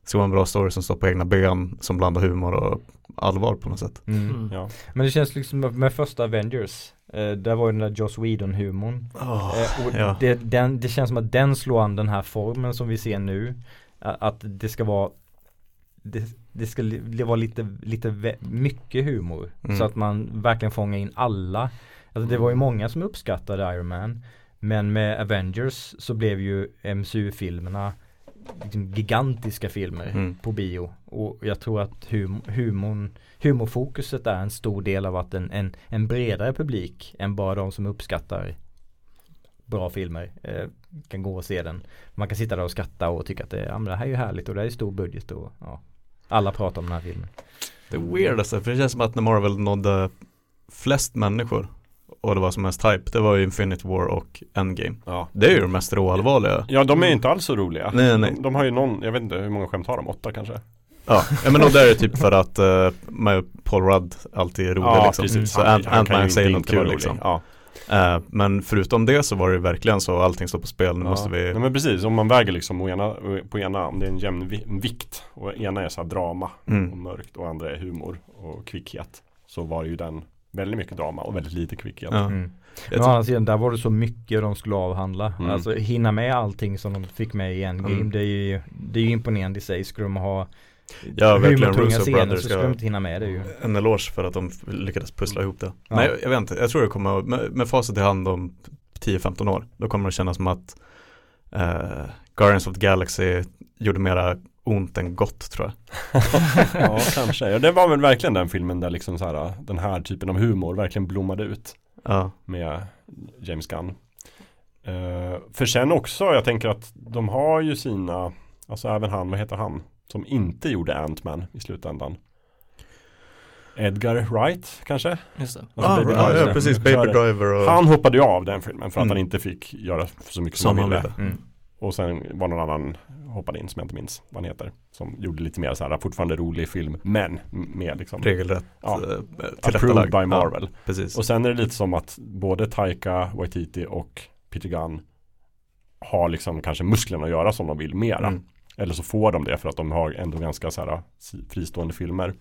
ska vara en bra story som står på egna ben, som blandar humor och allvar på något sätt. Mm. Ja. Men det känns liksom med första Avengers eh, Där var ju den där Joss Whedon humorn eh, och ja. det, den, det känns som att den slår an den här formen som vi ser nu A- Att det ska vara det, det skulle det var lite, lite mycket humor. Mm. Så att man verkligen fångar in alla. Alltså det var ju många som uppskattade Iron Man. Men med Avengers så blev ju MCU-filmerna liksom gigantiska filmer Mm. på bio. Och jag tror att hum, humorn, humorfokuset är en stor del av att en, en, en bredare publik än bara de som uppskattar bra filmer eh, kan gå och se den. Man kan sitta där och skratta och tycka att det, ja, men det här är ju härligt och det här är stor budget och ja, alla pratar om den här filmen. Det weirdaste, för det känns som att när Marvel nådde flest människor och det var som mest hype, det var ju Infinity War och Endgame. Ja. Det är ju de mest råallvarliga. Ja de är ju inte alls så roliga. Nej, nej. De, de har ju någon, jag vet inte hur många skämt har de? Åtta kanske? Ja, ja men och där är det typ för att uh, Paul Rudd alltid är rolig ja liksom. precis. Så Ant- Ant-Man inte säger något kul liksom. Ja. Eh, men förutom det så var det verkligen så allting står på spel, nu Ja. måste vi Nej, men precis, om man väger liksom å ena, på ena, om det är en jämn vi- vikt och ena är så här drama och mm. mörkt och andra är humor och kvickhet så var det ju den väldigt mycket drama och väldigt lite kvickhet. Ja. Mm. Jag Men å tror- andra sidan, där var det så mycket de skulle avhandla. Mm. Alltså hinna med allting som de fick med i Endgame. Mm. Det, är ju, det är ju imponerande i sig. Skulle de ha Ja, verkligen. Russo scener Brothers så ska- inte hinna med det ju. En eloge för att de lyckades pussla ihop det. Ja. Men jag, jag vet inte, jag tror det kommer, med, med facit i hand om 10-15 år, då kommer det kännas som att eh, Guardians of the Galaxy gjorde mera ont än gott tror jag. Ja, kanske. Ja, det var väl verkligen den filmen där liksom så här, den här typen av humor verkligen blommade ut Ja, med James Gunn. Eh, för sen också, jag tänker att de har ju sina, alltså även han, vad heter han, som inte gjorde Ant-Man i slutändan. Edgar Wright kanske? Just det. Alltså ah, Baby ja, Driver. ja precis. Baby Driver och Han hoppade ju av den filmen för att Mm. han inte fick göra så mycket som han ville. ville. Mm. Och sen var någon annan hoppade in som jag inte minns vad han heter. Som gjorde lite mer så här, fortfarande rolig film, men med liksom Regelrätt Ja. eh, approved by Marvel. Ja, precis. Och sen är det lite som att både Taika Waititi och Peter Gunn har liksom kanske musklerna att göra som de vill mera. Mm. Eller så får de det för att de har ändå ganska så här fristående filmer.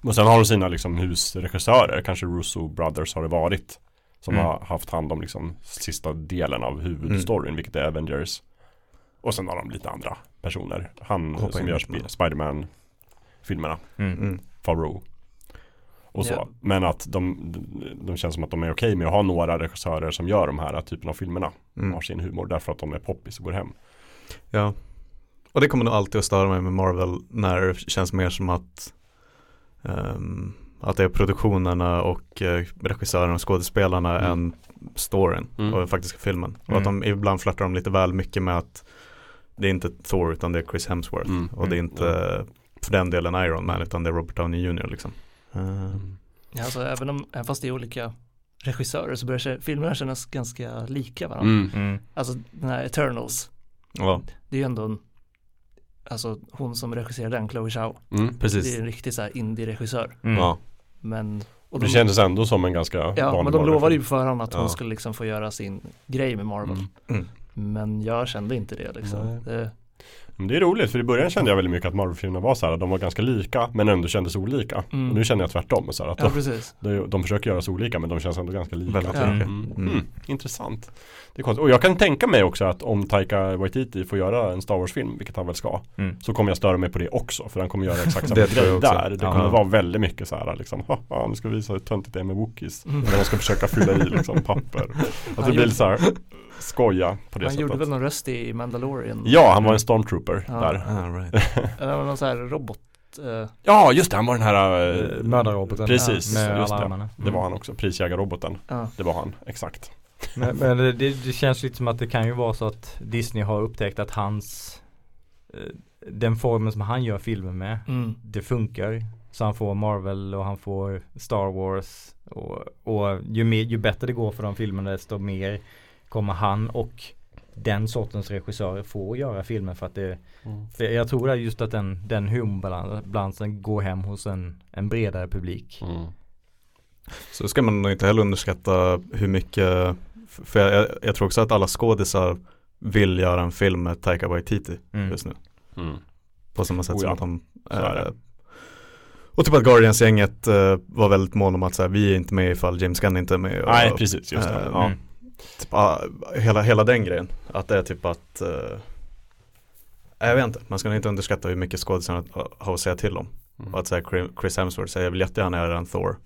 Och sen har de sina liksom husregissörer, kanske Russo Brothers har det varit. Som Mm. har haft hand om liksom sista delen av huvudstoryn, vilket är Avengers. Och sen har de lite andra personer. Han Hoppa som gör Sp-. Spiderman-filmerna, Mm. Mm. Favreau. Och så. Ja. Men att de, de känns som att de är okej med att ha några regissörer som gör de här typen av filmerna. Mm. Har sin humor därför att de är poppis och går hem. Ja. Och det kommer nog alltid att störa mig med Marvel när det känns mer som att ehm, att det är produktionerna och uh, regissörerna och skådespelarna Mm. än storyn Mm. och den faktiska filmen. Och Mm. att de ibland flörtar de lite väl mycket med att det är inte Thor utan det är Chris Hemsworth. Mm. Och det är inte för den delen Iron Man utan det är Robert Downey Jr. liksom. Eh, Ja, alltså, även, om, även fast det är olika regissörer så börjar filmerna kännas ganska lika varandra. Mm. Mm. Alltså den här Eternals, ja, det är ju ändå en, alltså hon som regisserar den, Chloe Zhao, Mm. det är precis. en riktig så här indie-regissör. Mm. Ja. Men, och Det de, kändes ändå som en ganska ja, vanlig men de lovade ju på förhand att hon Ja. skulle liksom få göra sin grej med Marvel. Mm. Mm. Men jag kände inte det liksom. Nej. Det, det är roligt för i början kände jag väldigt mycket att Marvel-filmerna var så här, de var ganska lika men ändå kändes olika. Mm. Och nu känner jag tvärtom så här, att ja, precis. de, de försöker göra så olika men de känns ändå ganska lika. Väldigt. Mm. Mm. Mm. Intressant. Det är konstigt. Och jag kan tänka mig också att om Taika Waititi får göra en Star Wars-film, vilket han väl ska, Mm. så kommer jag störa mig på det också. För han kommer göra exakt samma grej där. Det kommer vara väldigt mycket så här liksom, "Haha, nu ska vi visa hur töntigt det är med Wookiees. Mm. När de ska försöka fylla i liksom papper. Att det blir så här, skoja på det Han gjorde sättet. väl någon röst i Mandalorian. Ja, han var en stormtrooper Ja. där. Ah, right. Någon sån här robot. eh, Ja, just det, han var den här uh, Mördarroboten Precis, med just alla det. armarna. Det var han också, prisjägarroboten. ja. Det var han, exakt. Men, men det, det känns lite som att det kan ju vara så att Disney har upptäckt att hans eh, Den formen som han gör filmer med Mm. Det funkar Så han får Marvel och han får Star Wars Och, och ju, mer, ju bättre det går för de filmerna desto mer Kommer han och den sortens regissörer få göra filmer för att det för Jag tror det är just att den, den humorbalansen går hem hos en, en bredare publik Mm. Så ska man nog inte heller underskatta hur mycket För jag, jag, tror också att alla skådisar vill göra en film med Taika Waititi Mm. just nu Mm. På samma sätt Oh som ja, att de är eh, Och typ att Guardians-gänget eh, var väldigt mån om att så här, vi är inte med ifall James Gunn inte är med och, Nej, precis, just det. eh, Ja. Mm. typ, ah, hela, hela den grejen Att det är typ att eh, Jag vet inte, man ska inte underskatta hur mycket skådisarna har att säga till om. Mm. Och att säga Chris Hemsworth säger jag vill jättegärna göra en Thor.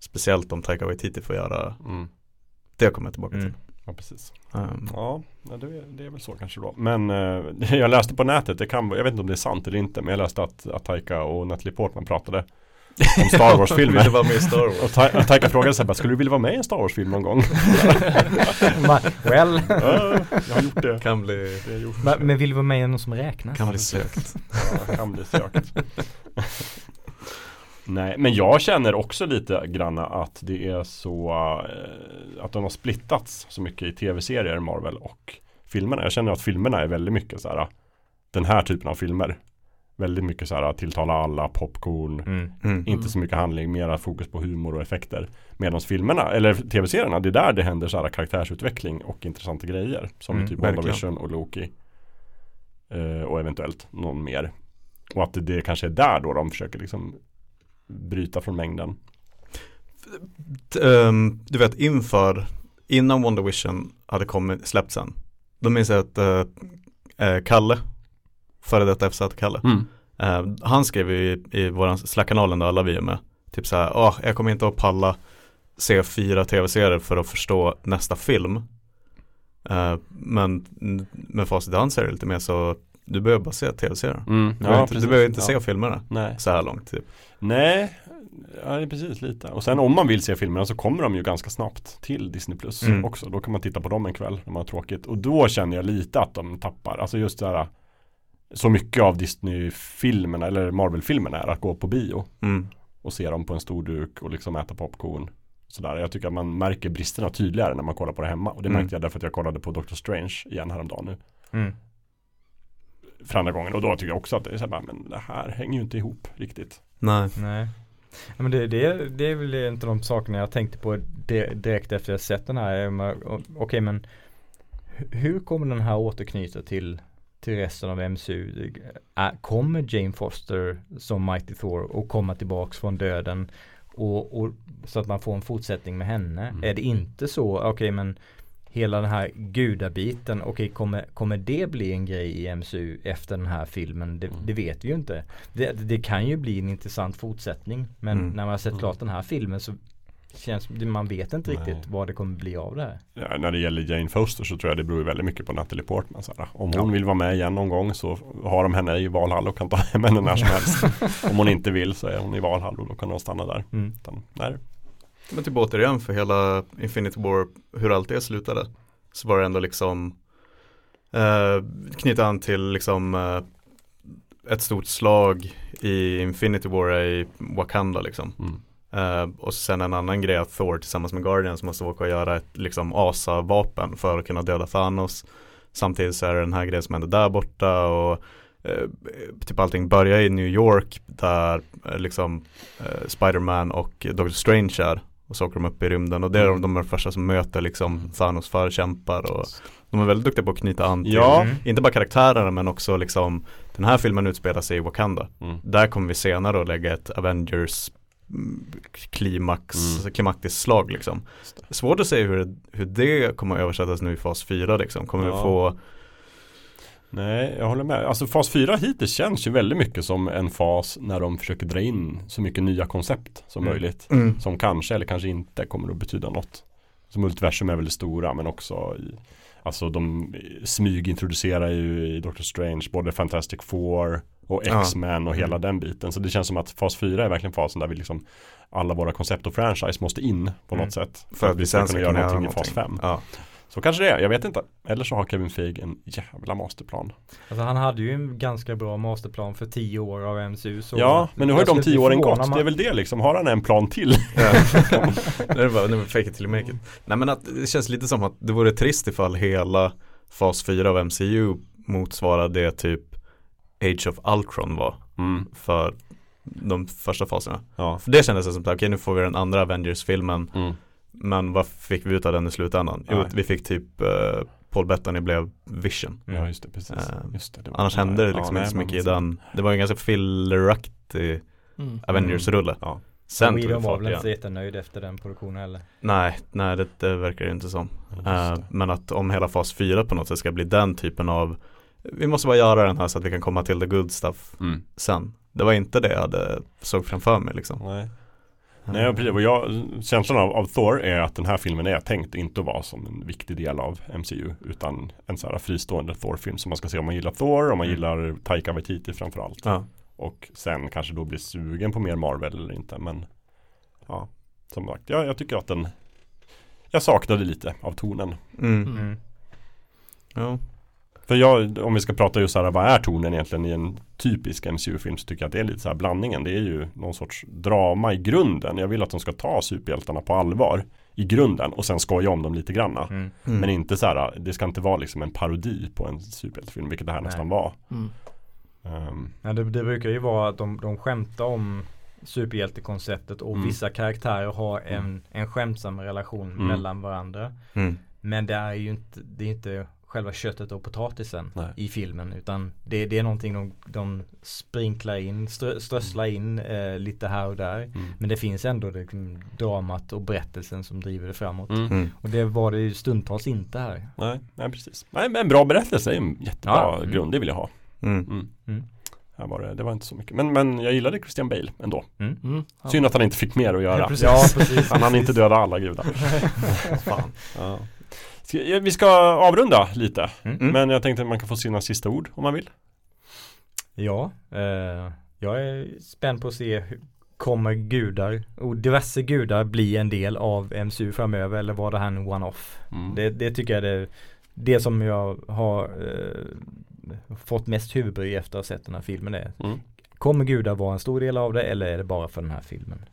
Speciellt om Taika Waititi får göra, Mm. det kommer jag tillbaka Mm. till. Ja, precis. Um, Ja, ja, det, är- det är väl så kanske då. Men eh, jag läste på nätet, det kan, jag vet inte om det är sant eller inte, men jag läste att, att Taika och Natalie Portman pratade om Star Wars-filmer. Ville vara med i Star Wars. Och Ta- att Taika frågade bara, skulle du vilja vara med i en Star Wars-film någon gång? Well, ja, jag har gjort det. kan bli, det gjort. men, men vill du vara med i någon som räknas? kan bli sökt. Ja, kan bli sökt. Nej, men jag känner också lite granna att det är så eh, att de har splittats så mycket i tv-serier Marvel och filmerna. Jag känner att filmerna är väldigt mycket så här den här typen av filmer. Väldigt mycket så här tilltala alla, popcorn, Mm. Mm. inte så mycket handling, mera fokus på humor och effekter. Medan filmerna, eller tv-serierna, det är där det händer så här karaktärsutveckling och intressanta grejer. Som Mm, typ. WandaVision och Loki. Eh, och eventuellt någon mer. Och att det, det kanske är där då de försöker liksom bryta från mängden. Ehm, du vet inför, innan Wonder Vision hade kommit, släppts sen. Då minns jag att eh, Kalle, före detta FZ-Kalle, eh, han skrev i, i våran Slack-kanalen där alla vi är med, typ så här, "Åh, jag kommer inte att palla se fyra tv-serier för att förstå nästa film. Eh, men med facit i hand så är det lite mer så, du behöver bara se tv-serier. Mm. Du, inte, du behöver inte se filmerna Nej. så här långt typ. Nej, ja, det är precis lite. Och sen om man vill se filmerna så kommer de ju ganska snabbt till Disney Plus Mm. också. Då kan man titta på dem en kväll när man har tråkigt. Och då känner jag lite att de tappar. Alltså just det här så mycket av Disney-filmerna eller Marvel-filmerna är att gå på bio Mm. och se dem på en stor duk och liksom äta popcorn. Sådär. Jag tycker att man märker bristerna tydligare när man kollar på det hemma. Och det Mm. märkte jag därför att jag kollade på Doctor Strange igen häromdagen nu. Mm. För andra gången. Och då tycker jag också att det är så här, men det här hänger ju inte ihop riktigt. Nej. Nej. Ja, men det, det, det är väl inte de sakerna jag tänkte på di- direkt efter jag sett den här. Okej men hu- hur kommer den här återknyta till, till resten av MCU? Kommer Jane Foster som Mighty Thor och komma tillbaks från döden? Och, och, så att man får en fortsättning med henne. Mm. Är det inte så, okej men hela den här gudabiten, okej kommer, kommer det bli en grej i MCU efter den här filmen? Det, Mm. det vet vi ju inte. Det, det kan ju bli en intressant fortsättning men Mm. när man har sett Mm. klart den här filmen så känns man vet inte Nej. riktigt vad det kommer bli av det här. Ja, när det gäller Jane Foster så tror jag det beror väldigt mycket på Natalie Portman. Så här. Om Ja. hon vill vara med igen någon gång så har de henne i Valhall och kan ta hem henne när som helst. Om hon inte vill så är hon i Valhall och då kan hon stanna där. Mm. Utan, där. Men typ återigen för hela Infinity War, hur allt det slutade. Så var det ändå liksom eh, knyta an till liksom eh, ett stort slag i Infinity War i Wakanda liksom. Mm. Eh, och sen en annan grej att Thor tillsammans med Guardians måste åka och göra ett liksom asa-vapen för att kunna döda Thanos. Samtidigt så är det den här grejen som händer där borta och eh, typ allting börjar i New York där eh, liksom Spider-Man och Doctor Strange är och så åker de upp i rymden och det är de, de är de första som möter liksom Thanos förkämpar och de är väldigt duktiga på att knyta an till, Ja. Mm. inte bara karaktärerna men också liksom den här filmen utspelar sig i Wakanda. Mm. Där kommer vi senare att lägga ett Avengers klimax, Mm. klimaktiskt slag liksom. Svårt att säga hur, hur det kommer att översättas nu i fas 4 liksom. Kommer vi Ja. få Nej, jag håller med. Alltså fas 4 hittills känns ju väldigt mycket som en fas när de försöker dra in så mycket nya koncept som Mm. möjligt. mm. Som kanske eller kanske inte kommer att betyda något. Så multiversum är väldigt stora men också i, Alltså de smygintroducerar ju i Doctor Strange både Fantastic Four och. X-Men och hela den biten. Så det känns som att fas 4 är verkligen fasen där vi liksom alla våra koncept och franchise måste in på Mm. något sätt. för att vi sen ska kunna göra någonting i fas någonting. 5. Ja. Så kanske det är, jag vet inte. Eller så har Kevin Feige en jävla masterplan. Alltså han hade ju en ganska bra masterplan för tio år av MCU. Så ja, men nu har ju de tio åren gått. förvånad Det är väl det liksom. Har han en plan till? Ja. det är bara, nu fake it till make it. Nej men att det känns lite som att det vore trist ifall hela fas 4 av MCU motsvarar det typ Age of Ultron var Mm, för de första faserna. ja. För det kändes som att okej nu får vi den andra Avengers-filmen Mm. Men vad fick vi ut av den i slutändan? Jo, vi fick typ uh, Paul Bettany blev Vision. Ja just det, precis. Eh, Just det, det var- Annars hände det Ja, liksom nej, inte så mycket i den. Det var en ganska filleraktig Mm. Avengers-rulle. Ja. Sen Whedon var väl inte så jättenöjd efter den produktionen heller. Nej, nej det, det verkar det inte som. Eh, det. men att om hela fas 4 på något sätt ska bli den typen av vi måste bara göra den här så att vi kan komma till the good stuff Mm. sen. Det var inte det jag hade såg framför mig liksom. Nej. Nej, precis. Och jag, känslan av, av Thor är att den här filmen är tänkt inte att vara som en viktig del av MCU utan en så här fristående Thor-film som man ska se om man gillar Thor, om man Mm. gillar Taika Waititi framförallt. Ja. Och sen kanske då blir sugen på mer Marvel eller inte. Men ja, som sagt, ja, jag tycker att den Jag saknade lite av tonen. Mm. Mm. Ja. För jag, om vi ska prata just så här, vad är tonen egentligen i en typisk MCU-film så tycker jag att det är lite så här blandningen. Det är ju någon sorts drama i grunden. Jag vill att de ska ta superhjältarna på allvar i grunden och sen skoja om dem lite granna. Mm. Mm. Men inte så här, det ska inte vara liksom en parodi på en superhjältefilm, vilket det här Nej. nästan var. Mm. Ehm, Ja, det, det brukar ju vara att de, de skämtar om superhjältekonceptet och Mm. vissa karaktärer har en, en skämtsam relation Mm. mellan varandra. Mm. Men det är ju inte, det är inte själva köttet och potatisen Nej. i filmen utan det, det är någonting de, de sprinklar in, strö, strösslar in eh, lite här och där. mm. Men det finns ändå det, liksom, dramat och berättelsen som driver det framåt. Mm. Mm. Och det var det ju stundtals inte här. Nej, nej, precis. Nej, men en bra berättelse är en jättebra Ja, mm. grund, det vill jag ha. Mm. Mm. Mm. Här var det, det var inte så mycket. Men, men jag gillade Christian Bale ändå. Mm. Ja. Synd att han inte fick mer att göra. Ja, precis. Ja, precis. Han hann inte döda alla gudar. Fan. Ja. Vi ska avrunda lite. Mm. Men jag tänkte att man kan få sina sista ord om man vill. Ja, eh, jag är spänd på att se hur Kommer gudar och diverse gudar bli en del av MCU framöver eller var det här en one-off? Mm. Det, det tycker jag är det, det som jag har eh, fått mest huvudbry efter att ha sett den här filmen är Mm. Kommer gudar vara en stor del av det eller är det bara för den här filmen?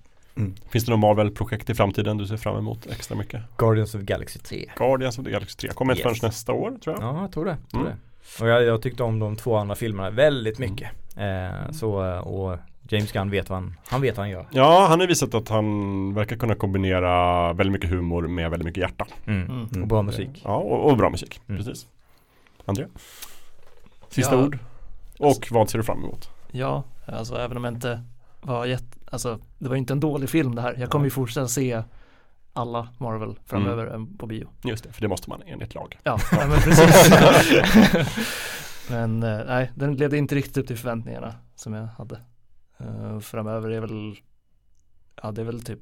Finns det något Marvel-projekt i framtiden du ser fram emot extra mycket? Guardians of the Galaxy 3 Guardians of the Galaxy 3 kommer inte Yes. förrän nästa år tror jag. Ja, jag tror det. Tror Mm. det. Och jag, jag tyckte om de två andra filmerna väldigt mycket. Eh, så, eh, och James Gunn vet vad han, han vet vad han gör. Ja, han har visat att han verkar kunna kombinera väldigt mycket humor med väldigt mycket hjärta. Mm. Mm. Och bra musik. Ja, och, och bra musik. Mm. Precis. André? Sista Ja. ord? Och vad ser du fram emot? Ja, alltså även om jag inte var jätte, alltså det var inte en dålig film det här. Jag kommer ju fortsätta se alla Marvel framöver Mm. på bio. Just det, för det måste man enligt lag. Ja, nej, men precis. men eh, nej, den levde inte riktigt upp till förväntningarna som jag hade. Eh, framöver är väl, ja det är väl typ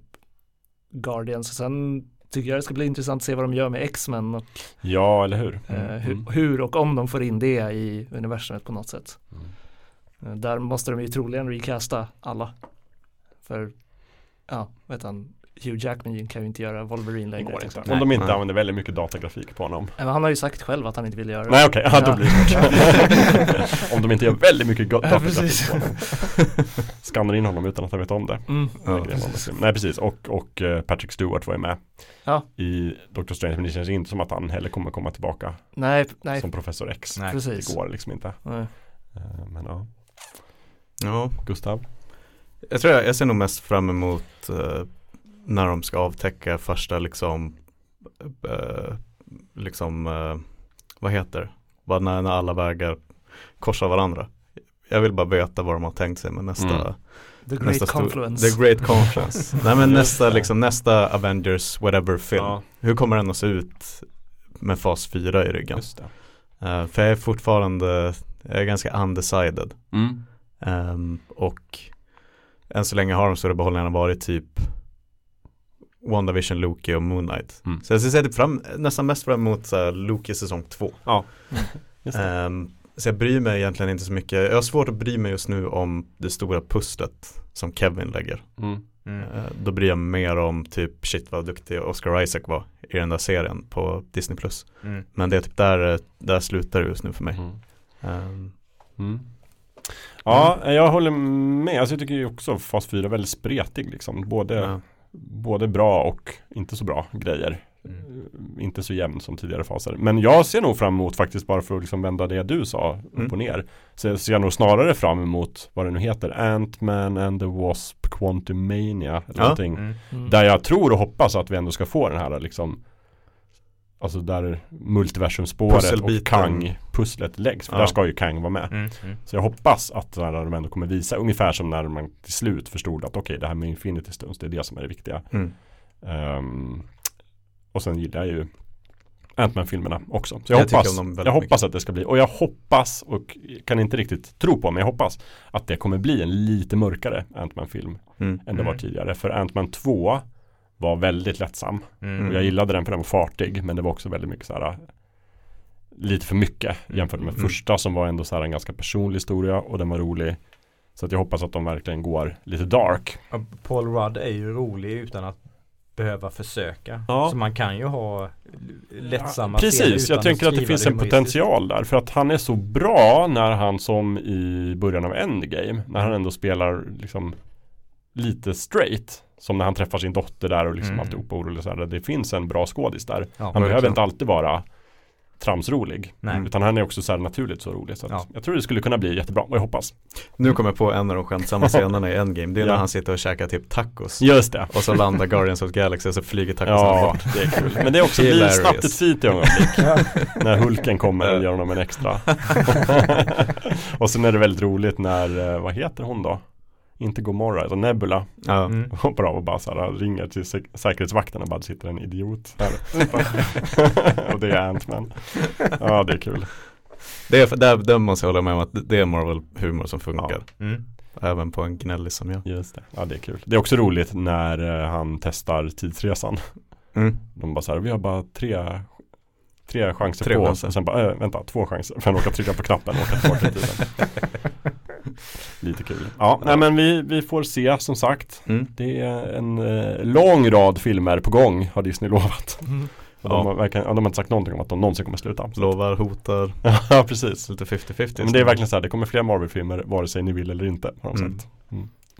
Guardians. Sen tycker jag det ska bli intressant att se vad de gör med X-Men och Ja, eller hur? eh, Mm. hur, hur och om de får in det i universumet på något sätt. Mm. Eh, Där måste de ju troligen recasta alla. För, ja, vet han, Hugh Jackman kan ju inte göra Wolverine längre. går inte. Om de inte Nej. använder väldigt mycket datagrafik på honom. Men han har ju sagt själv att han inte vill göra det. Nej okej, ja, då blir det. Om de inte gör väldigt mycket datagrafik precis. på honom. Skannar in honom utan att han vet om det. Mm. Ja. Film. Nej precis, och, och eh, Patrick Stewart var ju med Ja. i Doctor Strange. Men det känns inte som att han heller kommer komma tillbaka Nej, nej, som Professor X. Nej, precis. Det går liksom inte. Nej. Eh, Men ja, Ja, Gustav. jag tror jag, jag ser nog mest fram emot eh, när de ska avtäcka första liksom, eh, liksom, eh, vad heter det? När, när alla vägar korsar varandra. Jag vill bara veta vad de har tänkt sig med nästa Mm. The Great nästa Confluence. The Great Confluence. Nej men nästa, liksom, nästa Avengers whatever film. Ja, Hur kommer den att se ut med fas 4 i ryggen? just det. Eh, för jag är fortfarande, jag är ganska undecided. Mm. Ehm, och än så länge har de stora behållningarna varit typ WandaVision, Loki och Moon Knight. Mm. Så jag ser typ fram, nästan mest fram emot så här, Loki säsong 2. Just det. Ehm, så jag bryr mig egentligen inte så mycket. Jag har svårt att bry mig just nu om det stora pusslet som Kevin lägger. Mm. Mm. Eh, Då bryr jag mig mer om typ shit vad duktig Oscar Isaac var i den där serien på Disney+. Plus. Mm. Men det är typ där, eh, där slutar det just nu för mig. Mm. Ehm, Mm. Ja, jag håller med. Alltså jag tycker ju också fas 4 är väldigt spretig liksom. Både, ja. både bra och inte så bra grejer. Mm. Inte så jämn som tidigare faser. Men jag ser nog fram emot faktiskt bara för att liksom vända det du sa upp Mm. och ner. Så ser jag nog snarare fram emot vad det nu heter. Ant-Man and the Wasp Quantumania. Eller Ja. någonting. Mm. Mm. Där jag tror och hoppas att vi ändå ska få den här liksom Alltså där multiversumspåret och. Kang-pusslet läggs. För Ja. där ska ju Kang vara med. Mm. Mm. Så jag hoppas att de ändå kommer visa ungefär som när man till slut förstod att okej det här med Infinity Stones det är det som är det viktiga. Mm. Ehm, och sen gillar jag ju Ant-Man-filmerna också. Så jag, Jag hoppas, jag hoppas att det ska bli, och jag hoppas och kan inte riktigt tro på, men jag hoppas att det kommer bli en lite mörkare Ant-Man-film Mm. än det var Mm. tidigare. För Ant-Man 2 var väldigt lättsam. Mm. Och jag gillade den för den var fartig, men det var också väldigt mycket så här lite för mycket jämfört med Mm. första som var ändå så här en ganska personlig historia och den var rolig. Så att jag hoppas att de verkligen går lite dark. Paul Rudd är ju rolig utan att behöva försöka. Ja. Så man kan ju ha lättsamma Ja, Precis, jag tänker att det finns en potential där. För att han är så bra när han som i början av Endgame, när han ändå spelar liksom lite straight. Som när han träffar sin dotter där och liksom Mm. alltihop orolig så här. Det finns en bra skådis där. Ja, Han behöver inte alltid vara tramsrolig. Nej. Utan han är också så här naturligt så rolig. Så Ja. Jag tror det skulle kunna bli jättebra och jag hoppas. Nu kommer jag på en av de skämtsamma scenerna i Endgame. Det är Ja. när han sitter och käkar typ tacos. Just det. Och så landar Guardians of the Galaxy och så flyger tacosarna Ja, bort. det är kul. Men det är också blir snabbt ett fint ögonblick. när Hulken kommer och gör honom en extra. och sen är det väldigt roligt när, eh, vad heter hon då? Inte Gomorra, utan Nebula Ja. Mm. hoppar av och bara så här, ringer till sä- säkerhetsvakten och bara sitter en idiot här. och det är Ant-Man. Ja, det är kul. Det är, där, där måste jag hålla med om att det är Marvel-humor som funkar. Mm. Även på en gnällig som jag. Just det. Ja, det är kul. Det är också roligt när eh, han testar tidsresan. Mm. De bara så här, vi har bara tre Tre chanser Tre på chanser. och sen bara, äh, vänta, två chanser för att råka trycka på knappen och åka tillbaka i tiden. Lite kul. Ja, nej men vi, vi får se som sagt. Mm. Det är en eh, lång rad filmer på gång har Disney lovat. Mm. Och Ja. de, ja, de har inte sagt någonting om att de någonsin kommer sluta. Så- Lovar, hotar, ja, precis. lite 50-50. Men det är verkligen så här, det kommer fler Marvel-filmer vare sig ni vill eller inte. Har de Mm. sagt.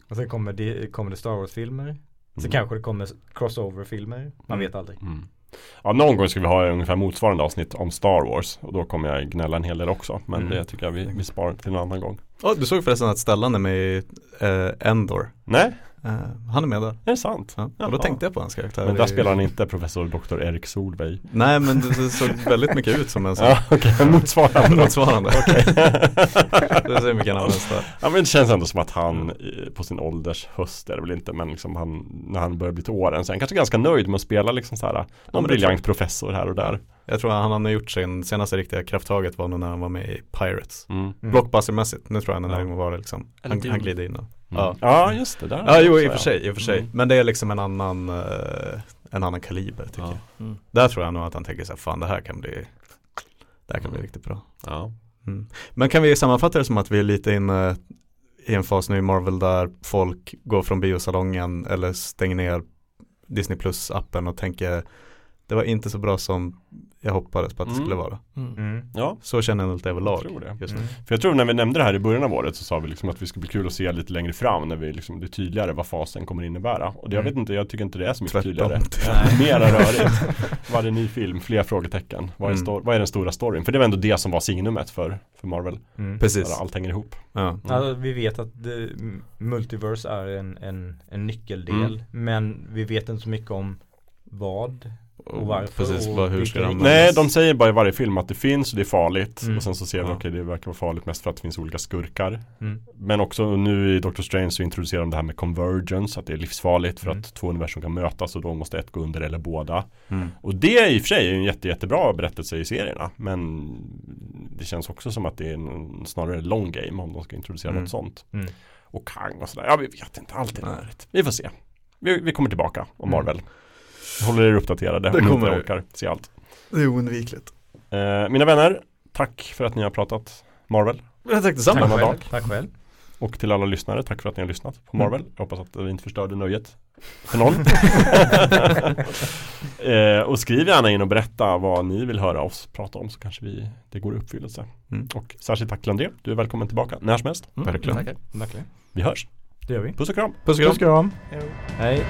Och sen kommer det, kommer det Star Wars-filmer. Sen Mm. kanske det kommer crossover-filmer. Man Mm. vet aldrig. Mm. Ja, någon gång ska vi ha ungefär motsvarande avsnitt om Star Wars och då kommer jag gnälla en hel del också. Men Mm. det tycker jag vi, vi sparar till en annan gång. Oh, du såg förresten att Stellan är med i eh, Endor. Nej, Eh, han är med där. är det sant? Ja. Och då tänkte jag på hans karaktär. Men där i- spelar han inte professor Dr. Erik Solveig. Nej men det det såg väldigt mycket ut som en sån Ja, okej, motsvarande. då. motsvarande. Okej. det ser mycket annorlunda där. Ja men det känns ändå som att han eh, på sin ålders höst är det väl inte men liksom han när han börjar bli till åren så är han kanske ganska nöjd med att spela liksom så här någon det briljant professor här och där. Jag tror att han har gjort sin senaste riktiga krafttaget var nog när han var med i Pirates. Mm. Mm. Blockbustermässigt, nu tror jag han Ja. var det liksom. Eller Han, han glider in och. Ja. Ja. ja just det där Ja jo i och för sig, i och för sig. Mm. Men det är liksom en annan, eh, en annan kaliber tycker Ja. jag. Mm. Där tror jag nog att han tänker så här, fan det här kan bli, det här kan bli Mm. riktigt bra. Ja. Mm. Men kan vi sammanfatta det som att vi är lite inne i en fas nu i Marvel där folk går från biosalongen eller stänger ner Disney Plus appen och tänker det var inte så bra som jag hoppades på att det Mm. skulle vara. Mm. Mm. ja, Så känner jag nog lite överlag. jag tror det. Just nu. Mm. För jag tror när vi nämnde det här i början av året så sa vi liksom att vi skulle bli kul att se lite längre fram när vi liksom, det är tydligare vad fasen kommer innebära. Och det, jag Mm. vet inte, jag tycker inte det är så mycket Tvärtom. tydligare. Mera rörigt. Varje ny film, fler frågetecken. Vad är, Mm. sto- vad är den stora storyn? För det var ändå det som var signumet för, för Marvel. Mm. Precis. Där allt hänger ihop. Ja. Mm. Alltså, vi vet att det, multiverse är en, en, en nyckeldel Mm. Men vi vet inte så mycket om vad och varför Precis, och vad, hur ska de. Nej, de säger bara i varje film att det finns och det är farligt. Mm. Och sen så ser vi, Ja. okej det verkar vara farligt mest för att det finns olika skurkar. Mm. Men också nu i Doctor Strange så introducerar de det här med convergence, att det är livsfarligt för Mm. att två universum kan mötas och då måste ett gå under eller båda. Mm. Och det är i och för sig en jätte, jättebra berättelse i serierna. Men det känns också som att det är en snarare long game om de ska introducera Mm. något sånt. Mm. Och Kang och sådär. Ja, vi vet inte. Allt är rörigt. Vi får se. Vi, vi kommer tillbaka om Mm. Marvel. Håller er uppdaterade Det om ni kommer inte orkar se allt. Det är oundvikligt. Eh, mina vänner, tack för att ni har pratat Marvel. Jag tack detsamma. Tack själv. Tack själv. Och till alla lyssnare, tack för att ni har lyssnat på Mm. Marvel. Jag hoppas att vi inte förstörde nöjet för någon. eh, och skriv gärna in och berätta vad ni vill höra oss prata om så kanske vi, det går i uppfyllelse. Mm. Och särskilt tack till André, du är välkommen tillbaka när som helst. Mm. Verkligen. Verkligen. Vi hörs, Det gör vi. puss och kram! Puss och kram. Puss och kram. Hej.